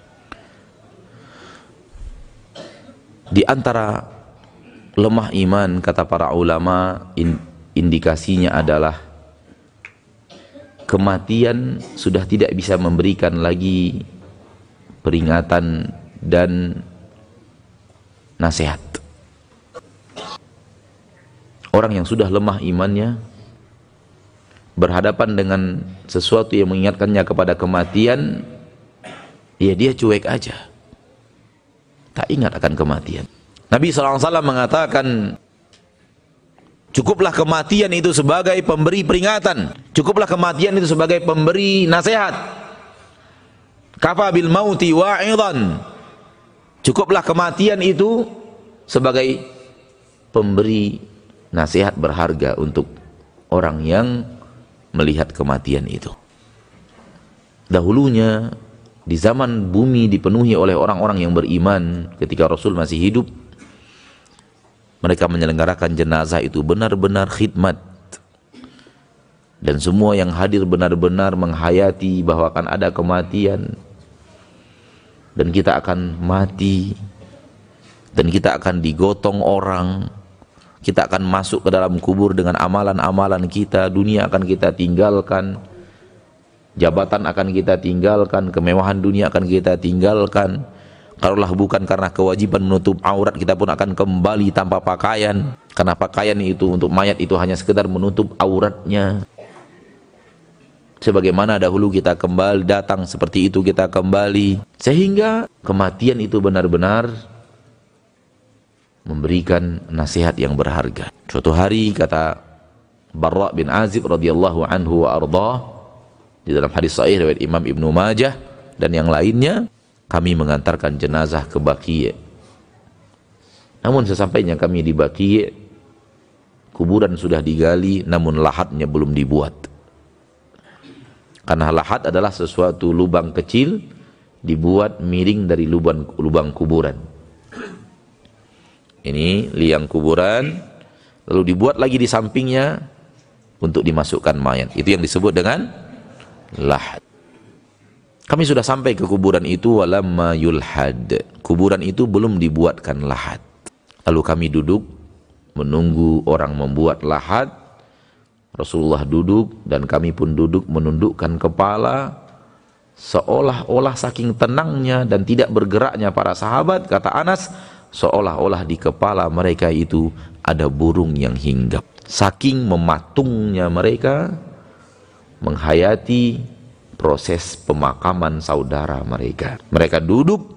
Di antara lemah iman kata para ulama indikasinya adalah kematian sudah tidak bisa memberikan lagi peringatan dan nasihat. Orang yang sudah lemah imannya berhadapan dengan sesuatu yang mengingatkannya kepada kematian, ya dia cuek aja. Tak ingat akan kematian. Nabi SAW mengatakan Cukuplah kematian itu sebagai pemberi peringatan. Cukuplah kematian itu sebagai pemberi nasihat. Kafa bil mauti wa'idhan. Cukuplah kematian itu sebagai pemberi nasihat berharga untuk orang yang melihat kematian itu. Dahulunya di zaman bumi dipenuhi oleh orang-orang yang beriman ketika Rasul masih hidup mereka menyelenggarakan jenazah itu benar-benar khidmat. Dan semua yang hadir benar-benar menghayati bahwa akan ada kematian. Dan kita akan mati. Dan kita akan digotong orang kita akan masuk ke dalam kubur dengan amalan-amalan kita. Dunia akan kita tinggalkan. Jabatan akan kita tinggalkan. Kemewahan dunia akan kita tinggalkan. Kalaulah bukan karena kewajiban menutup aurat kita pun akan kembali tanpa pakaian. Karena pakaian itu untuk mayat itu hanya sekedar menutup auratnya. Sebagaimana dahulu kita kembali datang seperti itu kita kembali. Sehingga kematian itu benar-benar memberikan nasihat yang berharga. Suatu hari kata Barra bin Azib radhiyallahu anhu wa ardah di dalam hadis sahih riwayat Imam Ibnu Majah dan yang lainnya kami mengantarkan jenazah ke Baqi' namun sesampainya kami di Baqi' kuburan sudah digali namun lahatnya belum dibuat. Karena lahat adalah sesuatu lubang kecil dibuat miring dari lubang lubang kuburan. Ini liang kuburan lalu dibuat lagi di sampingnya untuk dimasukkan mayat. Itu yang disebut dengan lahat. Kami sudah sampai ke kuburan itu walamma yulhad. Kuburan itu belum dibuatkan lahat. Lalu kami duduk menunggu orang membuat lahat Rasulullah duduk dan kami pun duduk menundukkan kepala seolah-olah saking tenangnya dan tidak bergeraknya para sahabat kata Anas seolah-olah di kepala mereka itu ada burung yang hinggap saking mematungnya mereka menghayati proses pemakaman saudara mereka mereka duduk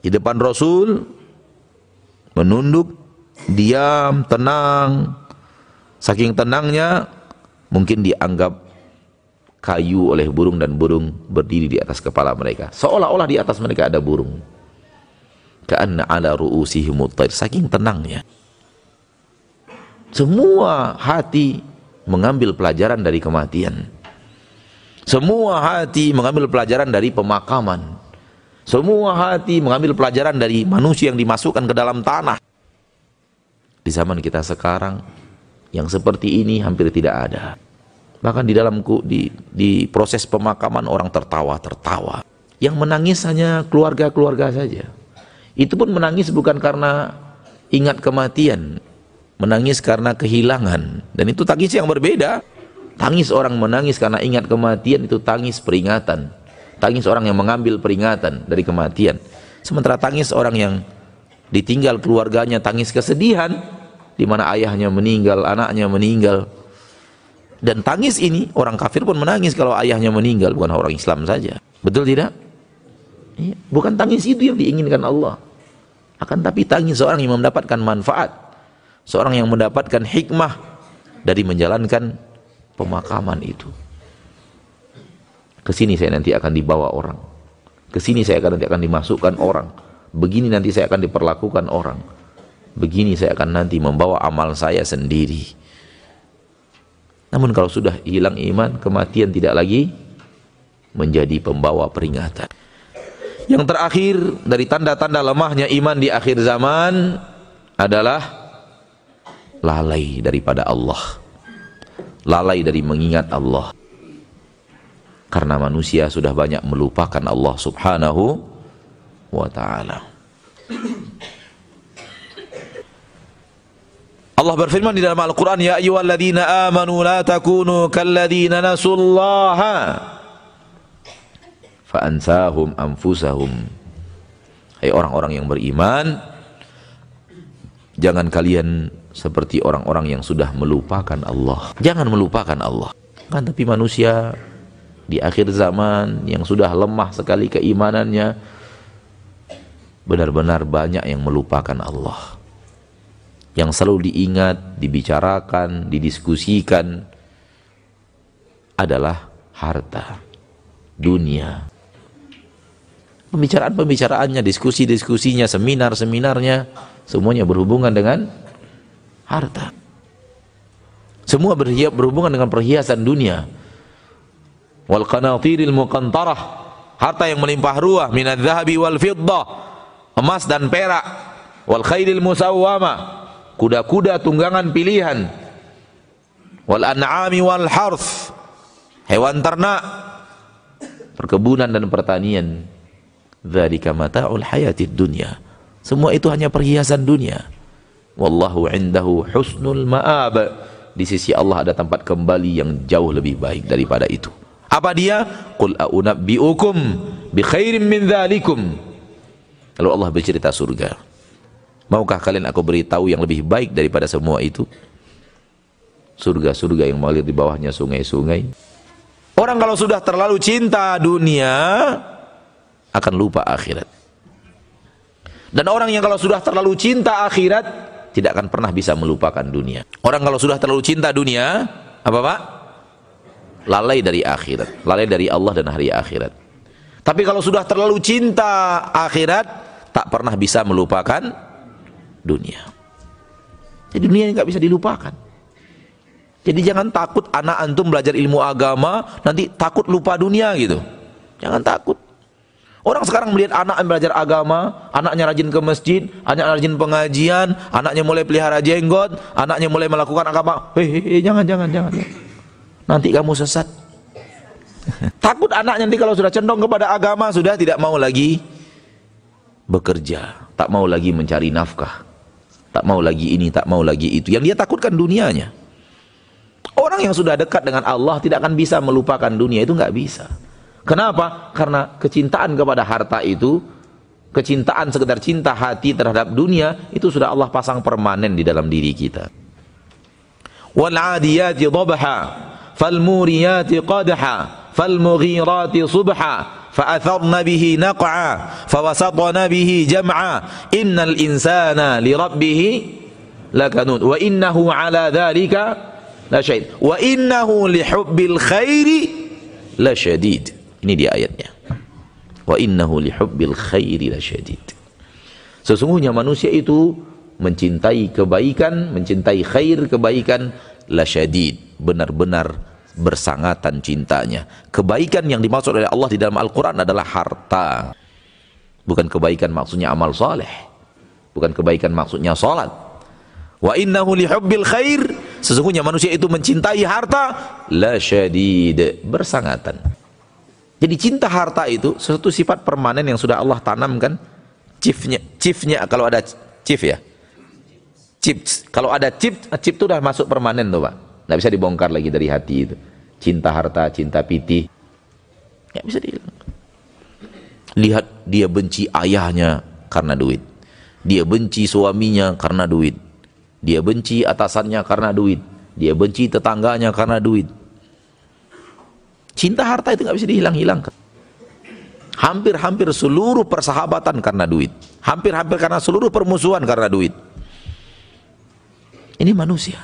di depan Rasul menunduk diam tenang Saking tenangnya mungkin dianggap kayu oleh burung dan burung berdiri di atas kepala mereka. Seolah-olah di atas mereka ada burung. Ka'anna ala ru'usihim Saking tenangnya. Semua hati mengambil pelajaran dari kematian. Semua hati mengambil pelajaran dari pemakaman. Semua hati mengambil pelajaran dari manusia yang dimasukkan ke dalam tanah. Di zaman kita sekarang, yang seperti ini hampir tidak ada. Bahkan di dalam di, di proses pemakaman orang tertawa-tertawa. Yang menangis hanya keluarga-keluarga saja. Itu pun menangis bukan karena ingat kematian, menangis karena kehilangan. Dan itu tangis yang berbeda. Tangis orang menangis karena ingat kematian itu tangis peringatan. Tangis orang yang mengambil peringatan dari kematian. Sementara tangis orang yang ditinggal keluarganya, tangis kesedihan, di mana ayahnya meninggal, anaknya meninggal. Dan tangis ini orang kafir pun menangis kalau ayahnya meninggal, bukan orang Islam saja. Betul tidak? Iya. Bukan tangis itu yang diinginkan Allah. Akan tapi tangis seorang yang mendapatkan manfaat, seorang yang mendapatkan hikmah dari menjalankan pemakaman itu. Ke sini saya nanti akan dibawa orang. Ke sini saya akan nanti akan dimasukkan orang. Begini nanti saya akan diperlakukan orang begini saya akan nanti membawa amal saya sendiri. Namun kalau sudah hilang iman, kematian tidak lagi menjadi pembawa peringatan. Yang terakhir dari tanda-tanda lemahnya iman di akhir zaman adalah lalai daripada Allah. Lalai dari mengingat Allah. Karena manusia sudah banyak melupakan Allah Subhanahu wa taala. Allah berfirman di dalam Al-Quran, Ya ayyuhalladzina amanu la takunu kalladzina nasullaha fa'ansahum anfusahum. Hai orang-orang yang beriman, jangan kalian seperti orang-orang yang sudah melupakan Allah. Jangan melupakan Allah. Kan tapi manusia di akhir zaman yang sudah lemah sekali keimanannya benar-benar banyak yang melupakan Allah yang selalu diingat, dibicarakan, didiskusikan adalah harta, dunia. Pembicaraan-pembicaraannya, diskusi-diskusinya, seminar-seminarnya, semuanya berhubungan dengan harta. Semua berhubungan dengan perhiasan dunia. Wal qanatiril muqantarah, harta yang melimpah ruah minadz zahabi wal fiddah, emas dan perak. Wal khairil musawwama, kuda-kuda tunggangan pilihan. Wal an'ami wal harth, hewan ternak, perkebunan dan pertanian. Dzalika mata'ul hayatid dunya. Semua itu hanya perhiasan dunia. Wallahu indahu husnul ma'ab di sisi Allah ada tempat kembali yang jauh lebih baik daripada itu. Apa dia? Qul a'unabbi'ukum bi khairin min dzalikum. Lalu Allah bercerita surga. Maukah kalian aku beritahu yang lebih baik daripada semua itu? Surga-surga yang mengalir di bawahnya sungai-sungai. Orang kalau sudah terlalu cinta dunia akan lupa akhirat. Dan orang yang kalau sudah terlalu cinta akhirat tidak akan pernah bisa melupakan dunia. Orang kalau sudah terlalu cinta dunia, apa Pak? Lalai dari akhirat, lalai dari Allah dan hari akhirat. Tapi kalau sudah terlalu cinta akhirat, tak pernah bisa melupakan dunia. Jadi dunia nggak bisa dilupakan. Jadi jangan takut anak antum belajar ilmu agama nanti takut lupa dunia gitu. Jangan takut. Orang sekarang melihat anak belajar agama, anaknya rajin ke masjid, anaknya rajin pengajian, anaknya mulai pelihara jenggot, anaknya mulai melakukan agama. Hei, jangan, jangan, jangan. Nanti kamu sesat. Takut anaknya nanti kalau sudah condong kepada agama, sudah tidak mau lagi bekerja, tak mau lagi mencari nafkah, tak mau lagi ini, tak mau lagi itu. Yang dia takutkan dunianya. Orang yang sudah dekat dengan Allah tidak akan bisa melupakan dunia, itu nggak bisa. Kenapa? Karena kecintaan kepada harta itu, kecintaan sekedar cinta hati terhadap dunia, itu sudah Allah pasang permanen di dalam diri kita. Wal 'adiyati dhabha, fal muriyati qadha, fal mughirati subha, فأثرن به نقعا فوسطن به جمعا إن الإنسان لربه لكنود وإنه على ذلك لشهيد وإنه لحب الخير لشديد ini dia ayatnya. Wa innahu lihubbil khairi lasyadid. Sesungguhnya manusia itu mencintai kebaikan, mencintai khair kebaikan lasyadid, benar-benar bersangatan cintanya. Kebaikan yang dimaksud oleh Allah di dalam Al-Qur'an adalah harta. Bukan kebaikan maksudnya amal soleh. Bukan kebaikan maksudnya salat. Wa innahu lihubbil khair, sesungguhnya manusia itu mencintai harta lasyadid, bersangatan. Jadi cinta harta itu suatu sifat permanen yang sudah Allah tanamkan. Chiefnya, chiefnya kalau ada chief ya, chips. Kalau ada chip, chip itu sudah masuk permanen tuh pak. Nggak bisa dibongkar lagi dari hati itu. Cinta harta, cinta pitih, nggak bisa di. Lihat dia benci ayahnya karena duit. Dia benci suaminya karena duit. Dia benci atasannya karena duit. Dia benci tetangganya karena duit Cinta harta itu nggak bisa dihilang-hilangkan. Hampir-hampir seluruh persahabatan karena duit. Hampir-hampir karena seluruh permusuhan karena duit. Ini manusia.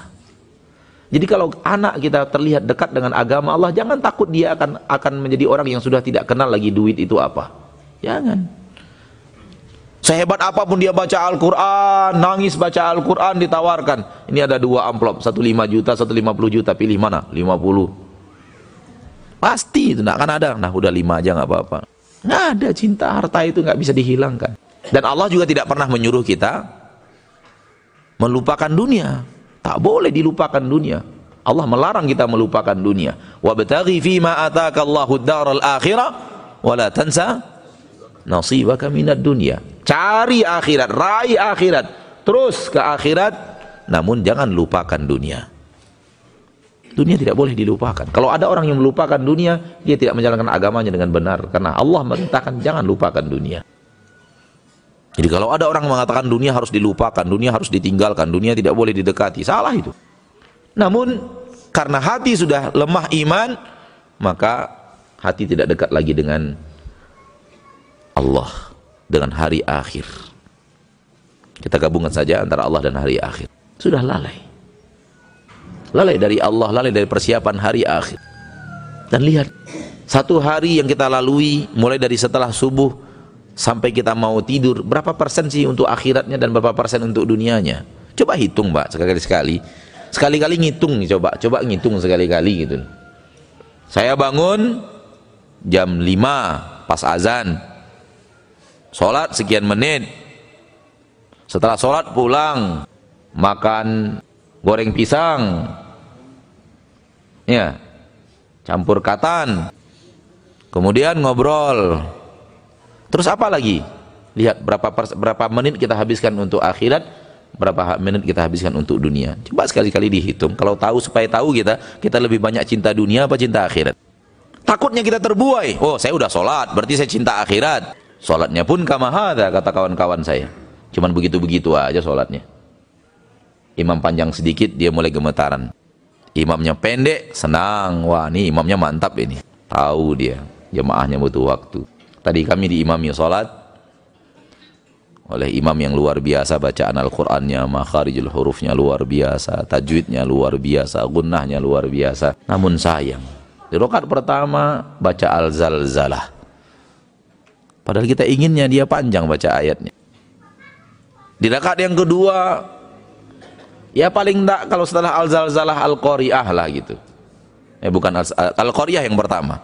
Jadi kalau anak kita terlihat dekat dengan agama Allah, jangan takut dia akan akan menjadi orang yang sudah tidak kenal lagi duit itu apa. Jangan. Sehebat apa pun dia baca Al-Quran, nangis baca Al-Quran ditawarkan. Ini ada dua amplop, satu lima juta, satu lima puluh juta, pilih mana? Lima puluh. Pasti itu tidak akan ada. Nah udah lima aja nggak apa-apa. Nggak ada cinta harta itu nggak bisa dihilangkan. Dan Allah juga tidak pernah menyuruh kita melupakan dunia. Tak boleh dilupakan dunia. Allah melarang kita melupakan dunia. Wabtaghi fima ataka Allahu daral akhirah wala tansa nasibaka minad dunya. Cari akhirat, raih akhirat, terus ke akhirat namun jangan lupakan dunia. Dunia tidak boleh dilupakan. Kalau ada orang yang melupakan dunia, dia tidak menjalankan agamanya dengan benar. Karena Allah merintahkan jangan lupakan dunia. Jadi kalau ada orang mengatakan dunia harus dilupakan, dunia harus ditinggalkan, dunia tidak boleh didekati, salah itu. Namun karena hati sudah lemah iman, maka hati tidak dekat lagi dengan Allah, dengan hari akhir. Kita gabungkan saja antara Allah dan hari akhir. Sudah lalai lalai dari Allah, lalai dari persiapan hari akhir. Dan lihat, satu hari yang kita lalui mulai dari setelah subuh sampai kita mau tidur, berapa persen sih untuk akhiratnya dan berapa persen untuk dunianya? Coba hitung, Mbak, sekali-sekali. Sekali-kali ngitung coba. Coba ngitung sekali-kali gitu. Saya bangun jam 5 pas azan. Sholat sekian menit. Setelah sholat pulang, makan goreng pisang. Ya, campur katan. Kemudian ngobrol Terus apa lagi? Lihat berapa berapa menit kita habiskan untuk akhirat, berapa menit kita habiskan untuk dunia. Coba sekali-kali dihitung. Kalau tahu supaya tahu kita, kita lebih banyak cinta dunia apa cinta akhirat? Takutnya kita terbuai. Oh, saya udah sholat, berarti saya cinta akhirat. Sholatnya pun kamahada, kata kawan-kawan saya. Cuman begitu-begitu aja sholatnya. Imam panjang sedikit, dia mulai gemetaran. Imamnya pendek, senang. Wah, ini imamnya mantap ini. Tahu dia, jemaahnya butuh waktu. Tadi kami diimami salat oleh imam yang luar biasa bacaan Al-Qur'annya, makharijul hurufnya luar biasa, tajwidnya luar biasa, gunnahnya luar biasa. Namun sayang, di rakaat pertama baca Al-Zalzalah. Padahal kita inginnya dia panjang baca ayatnya. Di rakaat yang kedua ya paling enggak kalau setelah Al-Zalzalah Al-Qari'ah lah gitu. Eh bukan Al-Qari'ah yang pertama.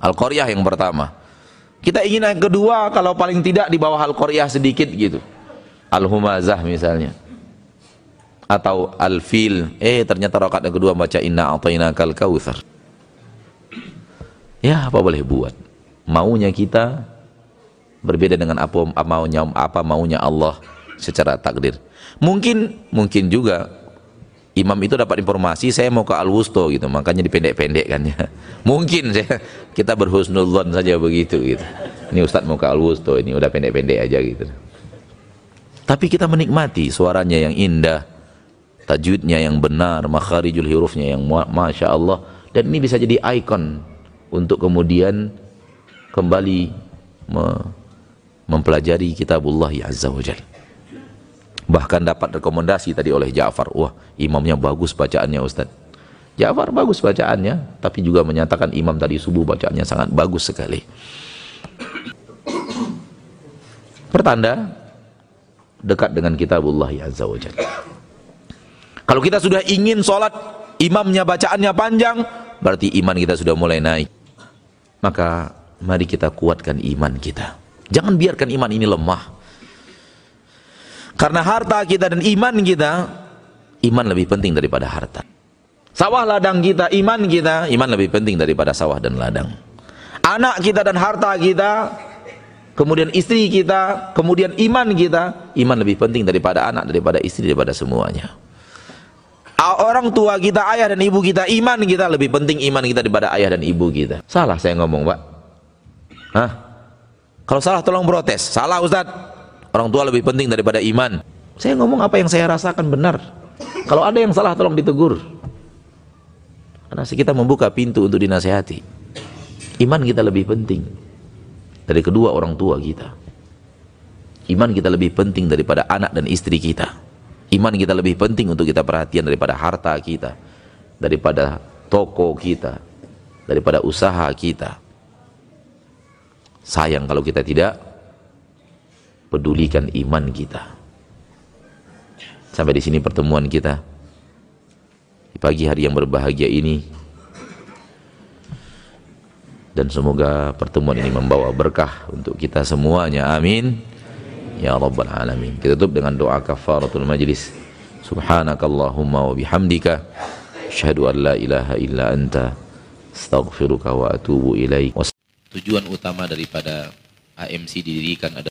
Al-Qari'ah yang pertama. Kita ingin yang kedua kalau paling tidak di bawah Al-Qari'ah sedikit gitu. Al-Humazah misalnya. Atau Al-Fil. Eh ternyata rakaat yang kedua baca Inna kal kautsar. Ya apa boleh buat. Maunya kita berbeda dengan apa maunya apa maunya Allah secara takdir. Mungkin mungkin juga imam itu dapat informasi saya mau ke Al-Wusto gitu. Makanya dipendek-pendek kan ya. Mungkin saya kita berhusnudzon saja begitu gitu. Ini Ustadz mau ke Al-Wusto ini udah pendek-pendek aja gitu. Tapi kita menikmati suaranya yang indah tajwidnya yang benar makharijul hurufnya yang Masya Allah. Dan ini bisa jadi ikon untuk kemudian kembali mempelajari kitabullah ya Azza wa Jalla Bahkan dapat rekomendasi tadi oleh Ja'far. Wah, imamnya bagus bacaannya Ustaz. Ja'far bagus bacaannya, tapi juga menyatakan imam tadi subuh bacaannya sangat bagus sekali. Pertanda dekat dengan kitabullah ya azza wajal. Kalau kita sudah ingin sholat, imamnya bacaannya panjang, berarti iman kita sudah mulai naik. Maka mari kita kuatkan iman kita. Jangan biarkan iman ini lemah. Karena harta kita dan iman kita, iman lebih penting daripada harta. Sawah ladang kita, iman kita, iman lebih penting daripada sawah dan ladang. Anak kita dan harta kita, kemudian istri kita, kemudian iman kita, iman lebih penting daripada anak, daripada istri, daripada semuanya. Orang tua kita, ayah dan ibu kita, iman kita lebih penting iman kita daripada ayah dan ibu kita. Salah saya ngomong, Pak. Hah? Kalau salah tolong protes. Salah Ustadz. Orang tua lebih penting daripada iman. Saya ngomong apa yang saya rasakan benar. Kalau ada yang salah tolong ditegur. Karena kita membuka pintu untuk dinasehati. Iman kita lebih penting dari kedua orang tua kita. Iman kita lebih penting daripada anak dan istri kita. Iman kita lebih penting untuk kita perhatian daripada harta kita, daripada toko kita, daripada usaha kita. Sayang kalau kita tidak pedulikan iman kita. Sampai di sini pertemuan kita di pagi hari yang berbahagia ini. Dan semoga pertemuan ini membawa berkah untuk kita semuanya. Amin. Ya Rabbal Alamin. Kita tutup dengan doa kafaratul majlis. Subhanakallahumma wa bihamdika. Asyhadu an la ilaha illa anta. Astaghfiruka wa atubu ilaik. Tujuan utama daripada AMC didirikan adalah